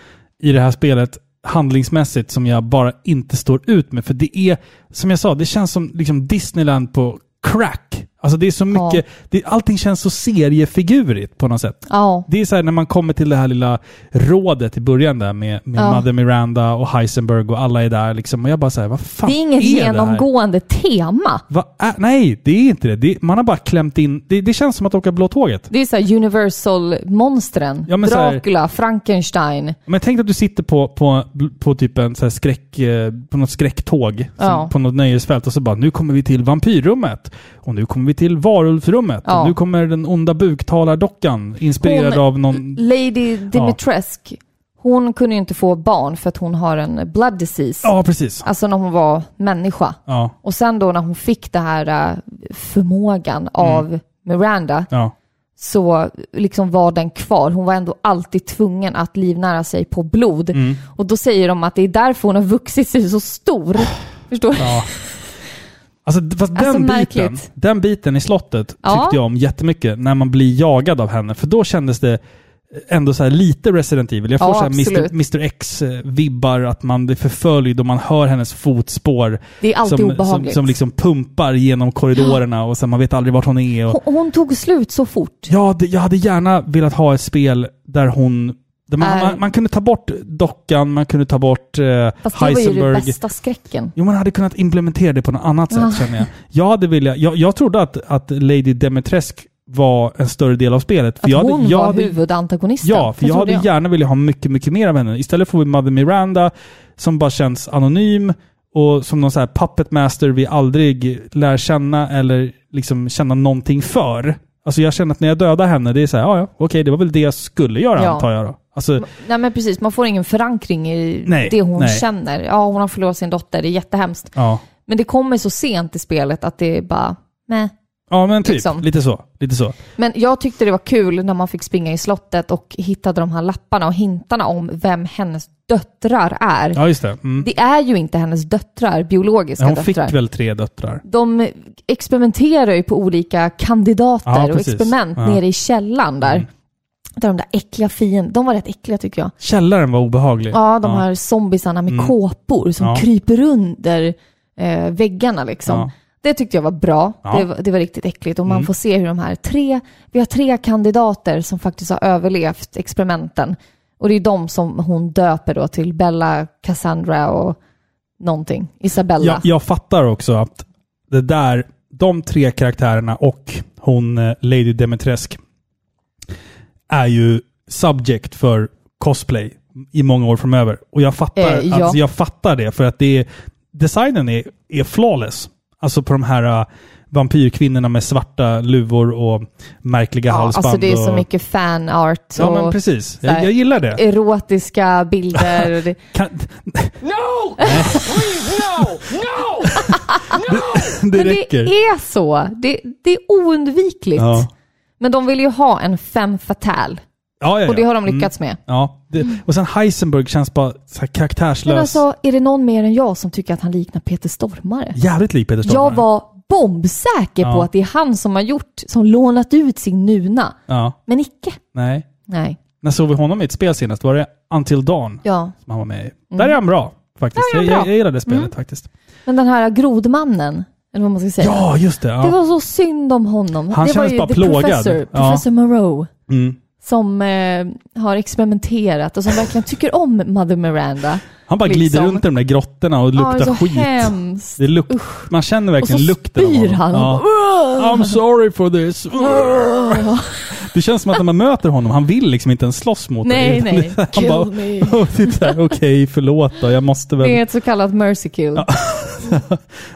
i det här spelet handlingsmässigt som jag bara inte står ut med. För det är, som jag sa, det känns som liksom Disneyland på crack. Alltså det är så Ja. mycket, det, allting känns så seriefigurigt på något sätt. Ja. Det är så här när man kommer till det här lilla rådet i början där med, med Ja. Mother Miranda och Heisenberg och alla är där liksom. Och jag bara säger vad fan Det är inget är genomgående tema. Va? Äh, nej, det är inte det. det. Man har bara klämt in... Det, det känns som att åka Blå tåget. Det är så här Universal-monstren. Ja, så här- Dracula, Frankenstein. Men tänk att du sitter på, på, på typ en så skräck, eh, på något skräcktåg som, Ja. på något nöjesfält och så bara nu kommer vi till vampyrrummet och nu kommer vi till varulvsrummet. Ja. Nu kommer den onda buktalardockan, inspirerad Hon- av någon... Lady Dimitrescu, hon kunde ju inte få barn för att hon har en blood disease. Ja, precis. Alltså när hon var människa. Ja, Och sen då när hon fick det här äh, förmågan Mm. av Miranda ja. så liksom var den kvar. Hon var ändå alltid tvungen att livnära sig på blod. Mm. Och då säger de att det är därför hon har vuxit sig så stor. Förstår du? ja. Alltså, fast Alltså, den, biten, märkligt. den biten i slottet tyckte Ja. jag om jättemycket när man blir jagad av henne. För då kändes det ändå så lite Resident Evil. Jag får Ja, så. Mr, Mr X-vibbar, att man blir förföljd och man hör hennes fotspår. Det är alltid som, som, obehagligt. som liksom pumpar genom korridorerna och sen man vet aldrig vart hon är. Och, hon, hon tog slut så fort. Ja, det, jag hade gärna velat ha ett spel där hon... Man, man, man kunde ta bort dockan, man kunde ta bort eh, Fast det var ju den Heisenberg. bästa skräcken. Jo, man hade kunnat implementera det på något annat sätt känner jag. Jag hade velat... Jag, jag trodde att, att Lady Demetresque var en större del av spelet. För Att jag hade, hon jag var hade, huvudantagonisten. Ja, för jag hade gärna velat ha mycket, mycket mer av henne. Istället får vi Mother Miranda som bara känns anonym och som någon så här puppet master vi aldrig lär känna eller liksom känna någonting för. Alltså jag känner att när jag dödar henne, det är så här, ja ja, okej, det var väl det jag skulle göra Ja. antar jag då. Alltså, Nej men precis, man får ingen förankring i Nej, det hon nej. känner. Ja, hon har förlorat sin dotter, det är jättehemskt. ja. Men det kommer så sent i spelet att det är bara, nej. Ja, men typ. Liksom. Lite så. Lite så. Men jag tyckte det var kul när man fick springa i slottet och hittade de här lapparna och hintarna om vem hennes döttrar är. Ja, just det. Mm. Det är ju inte hennes döttrar, biologiska Hon fick döttrar. väl tre döttrar? De experimenterar ju på olika kandidater Ja, och experiment Ja. Mm. nere i källaren där. Där de där äckliga fienden, de var rätt äckliga tycker jag. Källaren var obehaglig. Ja, de här zombisarna med Mm. kåpor som Ja. kryper under eh, väggarna liksom. Ja. Det tyckte jag var bra. Ja. Det, var, det var riktigt äckligt. Och man Mm. får se hur de här tre, vi har tre kandidater som faktiskt har överlevt experimenten. Och det är de som hon döper då till Bella, Cassandra och någonting. Isabella. Jag, jag fattar också att det där, de tre karaktärerna och hon eh, Lady Demetresque är ju subject för cosplay i många år framöver. Och jag fattar, Eh, ja. alltså jag fattar det för att det är, designen är, är flawless. Alltså på de här uh, vampyrkvinnorna med svarta luvor och märkliga ja, halsband. alltså det är så och, mycket fanart Ja och men precis. så Jag, jag gillar det. erotiska bilder. och det, Kan, No! Please, no! No! det men räcker. det är så. Det, det är oundvikligt. ja. Men de vill ju ha en femme fatale. Ja, ja, ja. Och det har de Mm. lyckats med. Ja, det, och sen Heisenberg känns bara så här karaktärslös. Men alltså, är det någon mer än jag som tycker att han liknar Peter Stormare? Jävligt lik Peter Stormare. Jag var bombsäker Ja. på att det är han som har gjort, som lånat ut sin Nuna. Ja, Men icke. nej. Nej. När såg vi honom i ett spel senast? Var det Until Dawn Ja. som han var med i? Där är han bra, faktiskt. Han jag, jag, bra. jag gillar det spelet Mm. faktiskt. Men den här grodmannen, eller vad man ska säga. Ja, just det. Ja. Det var så synd om honom. Han det var kändes ju bara plågad. Professor. Professor Moreau, Mm. Som eh, har experimenterat och som verkligen tycker om Mother Miranda. Han bara glider Liksom. runt i de där grottorna och luktar så skit. hemskt. Det luk man känner Och så verkligen lukten av spyr honom. han. Ja. I'm sorry for this. Det känns som att när man möter honom, han vill liksom inte ens slåss mot Nej, dig. nej. Han Kill bara, me. typ okej, förlåt då, jag måste väl... Det är ett så kallat mercy kill. Ja.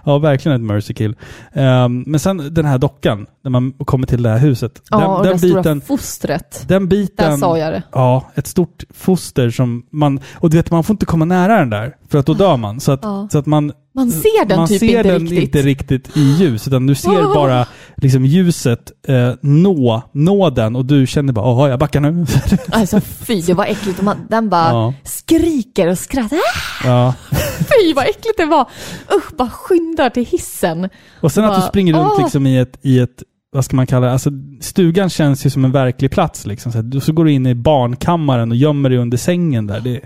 Ja, verkligen ett mercy kill. Ehm, men sen den här dockan, när man kommer till det här huset. Ja, den, och den stora biten, fostret. den biten... Där sa jag det. Ja, ett stort foster som man... Och du vet, man får inte komma nära den där, för att då dör man. Så att, Ja. så att man... Man ser den man typ ser inte den riktigt. inte riktigt i ljus, utan du ser bara liksom ljuset eh, nå, nå den och du känner bara åh, jag backar nu. Alltså fy, det var äckligt. Man, den bara Ja. skriker och skrattar. Ah, ja. Fy vad äckligt det var. Usch, bara skyndar till hissen. Och sen att du Bara, springer runt åh. liksom i ett, i ett, vad ska man kalla det, alltså stugan känns ju som en verklig plats liksom. Så, här, så går du in i barnkammaren och gömmer dig under sängen där. Det,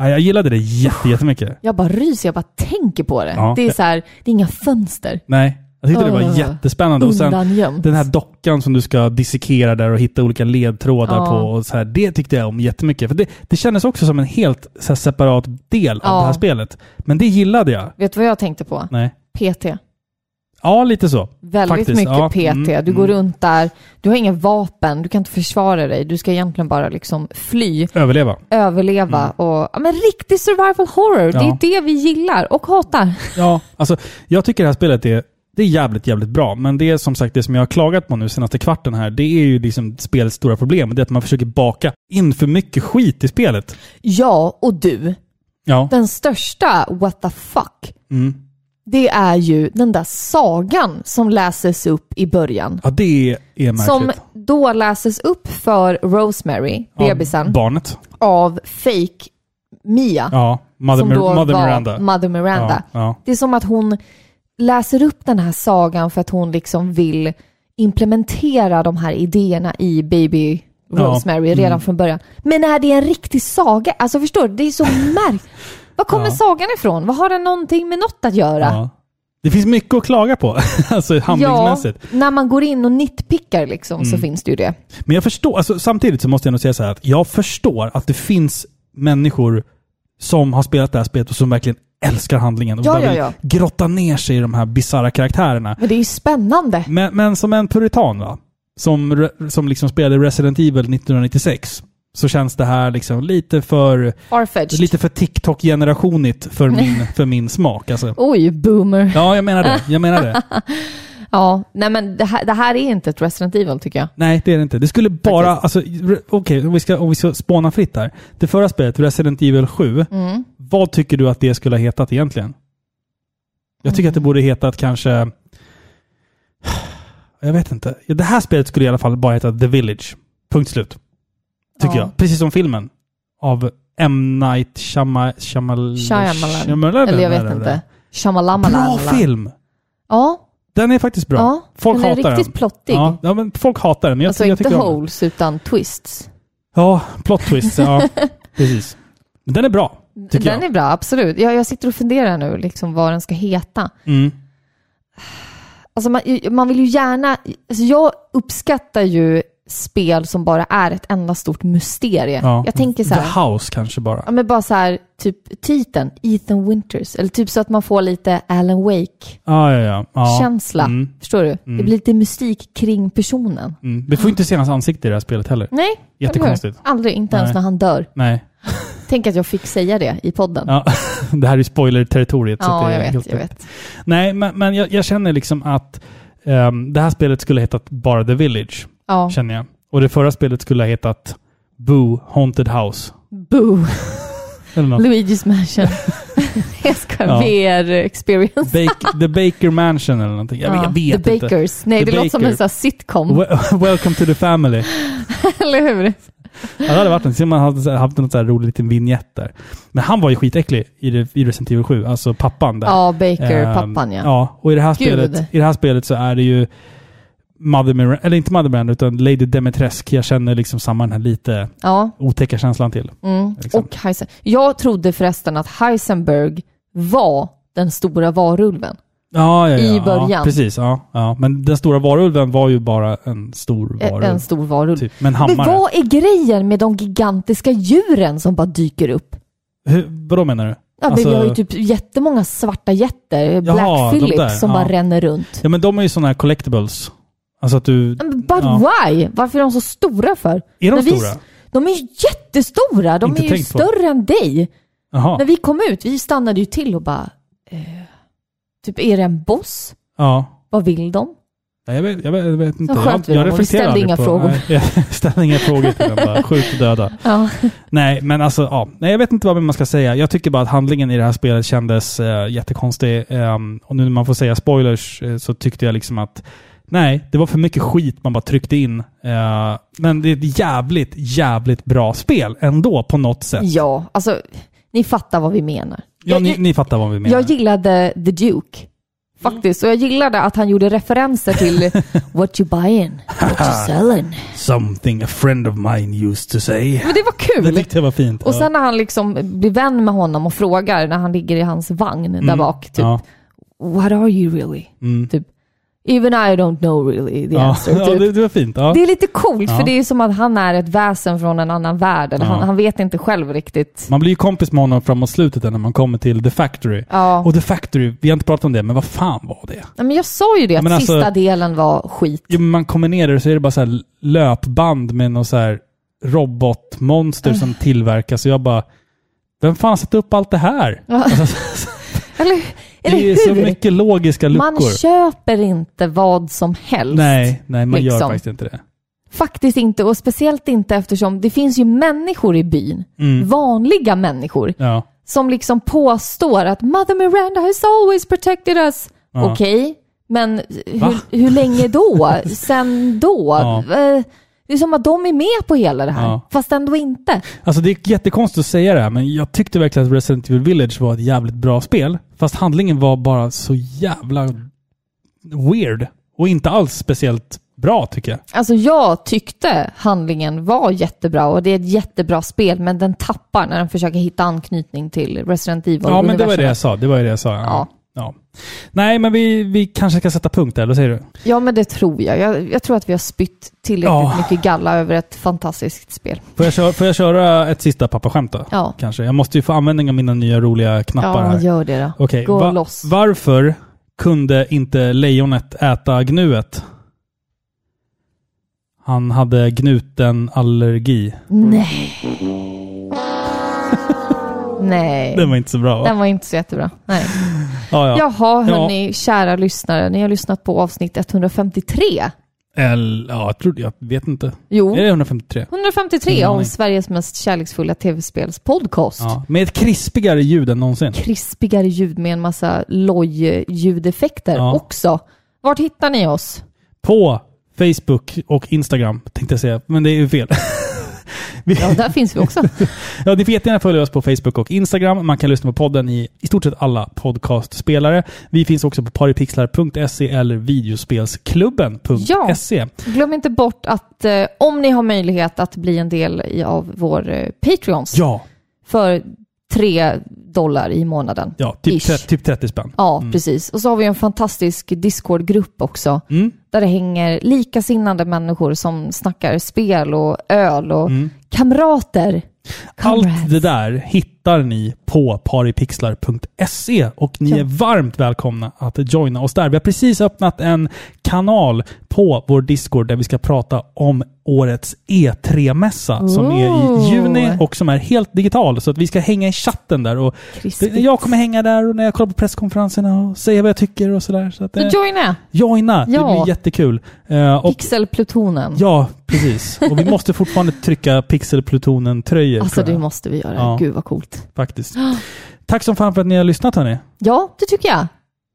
ja, jag gillade det jätte, jättemycket. Jag bara ryser, jag bara tänker på det. Ja. Det är så här, det är inga fönster. Nej, jag tyckte det var jättespännande. Och sen Undangömt. den här dockan som du ska dissekera där och hitta olika ledtrådar Ja. på. Och så här, det tyckte jag om jättemycket. För det, det kändes också som en helt så här, separat del av Ja. det här spelet. Men det gillade jag. Vet du vad jag tänkte på? Nej. PT. Ja, lite så. Väldigt Faktiskt, mycket ja. PT. Mm, du går mm. runt där, du har inga vapen, du kan inte försvara dig. Du ska egentligen bara liksom fly, Överleva. överleva och... Ja, men riktig survival horror, det Mm. Ja. är det vi gillar och hatar. Ja, alltså jag tycker det här spelet är Det är jävligt, jävligt bra. Men det är som sagt det som jag har klagat på nu senaste kvarten här. Det är ju liksom spelets stora problem. Det är att man försöker baka in för mycket skit i spelet. Ja, och du. Ja. Den största what the fuck, Mm. Det är ju den där sagan som läses upp i början. Ja, det är märkligt. Som då läses upp för Rosemary, Ja, bebisen, barnet. av fake Mia. Ja. Mother, som då Mother var Miranda. Mother Miranda. Ja, ja. Det är som att hon läser upp den här sagan för att hon liksom vill implementera de här idéerna i Baby Ja, Rosemary redan mm. från början. Men är det en riktig saga? Alltså förstår du? Det är så märkligt. Var kommer Ja. sagan ifrån? Vad har den någonting med något att göra? Ja. Det finns mycket att klaga på, alltså handlingsmässigt. Ja, när man går in och nitpickar liksom så Mm. finns det ju det. Men jag förstår, alltså, samtidigt så måste jag nog säga så här att jag förstår att det finns människor som har spelat det här spelet och som verkligen älskar handlingen och Ja, bara ja, vill ja. grotta ner sig i de här bisarra karaktärerna. Men det är ju spännande. Men, men som en puritan va? Som, som liksom spelade Resident Evil 1996 så känns det här liksom lite för, lite för TikTok-generationigt för min, för min smak. Alltså. Oj, boomer. Ja, jag menar det. Jag menar det. Ja, nej men det här, det här är inte ett Resident Evil tycker jag. Nej, det är det inte. Det skulle bara... Alltså, re- Okej, om, vi ska, om vi ska spåna fritt här. Det förra spelet, Resident Evil 7, Mm. vad tycker du att det skulle ha hetat egentligen? Jag tycker att det borde hetat kanske... Jag vet inte. Det här spelet skulle i alla fall bara heta The Village. Punkt slut. Tycker Ja. jag. Precis som filmen. Av M. Night Shyama- Shyamalan... Shyamalan. Shyamalan- Eller jag vet inte. Shamalamalan. Bra film! Ja, Den är faktiskt bra. ja. Folk den är hatar riktigt den. plottig. Ja, ja, men folk hatar den. Jag, alltså jag inte den. holes utan twists. Ja, plot twist. Ja, precis. Men den är bra, tycker den jag. är bra, absolut. Jag, jag sitter och funderar nu liksom vad den ska heta. Mm. Alltså man, man vill ju gärna... Alltså jag uppskattar ju spel som bara är ett enda stort mysterie. Ja. Jag tänker så här... The House kanske bara. Ja, men bara så här, typ titeln, Ethan Winters. Eller typ så att man får lite Alan Wake-känsla. Ja, ja. Mm. Förstår du? Det blir lite mystik kring personen. Mm. Vi får inte se hans ansikte i det här spelet heller. Nej, Jättekonstigt. Aldrig, inte ens Nej. när han dör. Nej. Tänk att jag fick säga det i podden. Ja. det här är spoiler-territoriet. Ja, jag vet, helt jag rätt. vet. Nej, men, men jag, jag känner liksom att ehm, det här spelet skulle hetat bara The Village. Ja, Känner jag. Och det förra spelet skulle ha hetat Boo Haunted House. boo. Luigi's Mansion. jag ska Ja. VR-experience. The Baker Mansion eller någonting. Jag, Ja, jag vet The inte. Bakers. Nej, The det låter som Baker. en sån sitcom. We- Welcome to the family. Eller hur? Ja, det hade varit en. Man hade haft något så här rolig liten vignett där. Men han var ju skitäcklig i, i Resident Evil 7. Alltså pappan där. Ja, Baker, Ehm, pappan ja. Ja, och i det, här Gud. spelet, i det här spelet så är det ju Mother Miranda, eller inte Mother Miranda, utan Lady Demetresk. Jag känner liksom samma den här lite Ja, otäcka känslan till. mm. Liksom. och Heisen. Jag trodde förresten att Heisenberg var den stora varulven. Ja, ja, ja. I Ja, början. precis, ja, ja. Men den stora varulven var ju bara en stor varulv. En stor varulv. Typ, Men hammare. vad är grejen med de gigantiska djuren som bara dyker upp? Hur, vadå menar du? Ja, men Alltså- vi har ju typ jättemånga svarta jätter, Black de Phillip, där, som ja. bara ränner runt. Ja, men de är ju sådana här collectibles. Alltså att du... Men But Ja. why? Varför är de så stora för? Är de När vi- stora? De är ju jättestora! De Inte är ju tänkt på. större än dig. Jaha. När vi kom ut, vi stannade ju till och bara... Eh, typ, är det en boss? Ja. Vad vill de? Nej, Jag vet, jag vet, jag vet inte. Jag, jag reflekterar aldrig inga på, frågor. Nej, jag ställde inga frågor till dem. Bara skjut och döda. Ja. Nej, men alltså, ja. Nej, jag vet inte vad man ska säga. Jag tycker bara att handlingen i det här spelet kändes eh, jättekonstig. Ehm, och nu när man får säga spoilers eh, så tyckte jag liksom att nej, det var för mycket skit man bara tryckte in. Eh, men det är ett jävligt, jävligt bra spel ändå på något sätt. ja, alltså ni fattar vad vi menar. Ja, jag, ni, ni fattar vad vi menar. jag gillade The Duke. Faktiskt. Och jag gillade att han gjorde referenser till What you buying, what you selling. Something a friend of mine used to say. Men det var Det kul! tyckte jag var fint. Och sen när han liksom blir vän med honom och frågar när han ligger i hans vagn där Mm. bak. Typ, Ja. What are you really? Mm. Typ, Even I don't know really the Ja, answer. ja typ. det, det var fint. Ja. Det är lite coolt, Ja. för det är som att han är ett väsen från en annan värld. Eller Ja. han, han vet inte själv riktigt. Man blir ju kompis med honom framåt slutet när man kommer till The Factory. Ja. Och The Factory, vi har inte pratat om det, men vad fan var det? Ja, men jag sa ju det, att alltså- sista delen var skit. Jo, men man kommer ner där och så är det bara så här löpband med någon så här robotmonster som tillverkas. Och jag bara, vem fan har satt upp allt det här? Ja. Alltså, Eller, Eller det är så hur? mycket logiska Man luckor. köper inte vad som helst. Nej, nej, man gör liksom. faktiskt inte det. Faktiskt inte, och speciellt inte eftersom det finns ju människor i byn, Mm. vanliga människor, Ja. som liksom påstår att Mother Miranda has always protected us. Ja. Okej, men Va? hur, hur länge då? Sen då? Ja. Eh, Det är som att de är med på hela det här, Ja. fast ändå inte. Alltså det är jättekonstigt att säga det här, men jag tyckte verkligen att Resident Evil Village var ett jävligt bra spel. Fast handlingen var bara så jävla weird. Och inte alls speciellt bra tycker jag. Alltså jag tyckte handlingen var jättebra och det är ett jättebra spel, men den tappar när den försöker hitta anknytning till Resident Evil. Ja, men det var det jag sa. Det var det jag sa. Ja. ja. Nej, men vi, vi kanske ska sätta punkt där. Vad säger du? Ja, men det tror jag. jag. Jag tror att vi har spytt tillräckligt Ja. mycket galla över ett fantastiskt spel. Får jag köra, får jag köra ett sista pappaskämt då? Ja. Kanske. Jag måste ju få användning av mina nya roliga knappar Ja, här. gör det då. Okej, Gå va- loss. Varför kunde inte lejonet äta gnuet? Han hade gnutenallergi. Nej. Nej. Den var inte så bra va? Den var inte så jättebra. Nej. Ja, ja. Jaha, hörni, kära lyssnare. Ni har lyssnat på avsnitt 153. Eller, ja, jag, tror, jag vet inte. Jo, Är det 153? 153 Ingen av. Sveriges mest kärleksfulla tv-spelspodcast. Ja. Med ett krispigare ljud än någonsin. Krispigare ljud med en massa loj-ljudeffekter Ja. också. Vart hittar ni oss? På Facebook och Instagram tänkte jag säga, men det är ju fel. Ja, där finns vi också. Ja, ni får jättegärna följa oss på Facebook och Instagram. Man kan lyssna på podden i i stort sett alla podcastspelare. Vi finns också på paripixlar.se eller videospelsklubben.se. Glöm inte bort att eh, om ni har möjlighet att bli en del i, av vår eh, Patreons Ja, för tre dollar i månaden. ja typ, Ish. 30, typ 30 spänn. Ja, precis. Och så har vi en fantastisk Discord-grupp också. Mm. Där det hänger likasinnande människor som snackar spel och öl och kamrater. Allt Comrades. det där hittar ni på paripixlar.se och ni Ja. är varmt välkomna att joina oss där. Vi har precis öppnat en kanal på vår Discord där vi ska prata om årets E3-mässa som är i Oh. juni och som är helt digital. Så att vi ska hänga i chatten där och Krispigt. jag kommer hänga där och när jag kollar på presskonferenserna och säga vad jag tycker och sådär. Så att, eh, joina! joina! Ja. Det blir jättekul. Eh, och, Pixelplutonen. ja, precis. Och vi måste fortfarande trycka Pixelplutonen-tröjor. Alltså det måste vi göra. Ja. Gud vad coolt. Faktiskt. Tack som fan för att ni har lyssnat hörni. Ja, det tycker jag.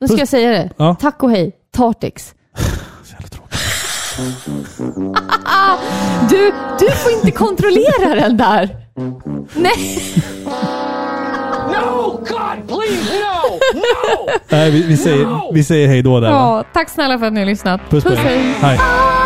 Nu ska Puss. jag säga det. Ja. Tack och hej. Tartix. Du, du får inte kontrollera den där. Nej. No! God, please, no! No! Nej, vi, vi, säger, vi säger hej då där. va? Ja, tack snälla för att ni har lyssnat. Puss på er. Hej. ア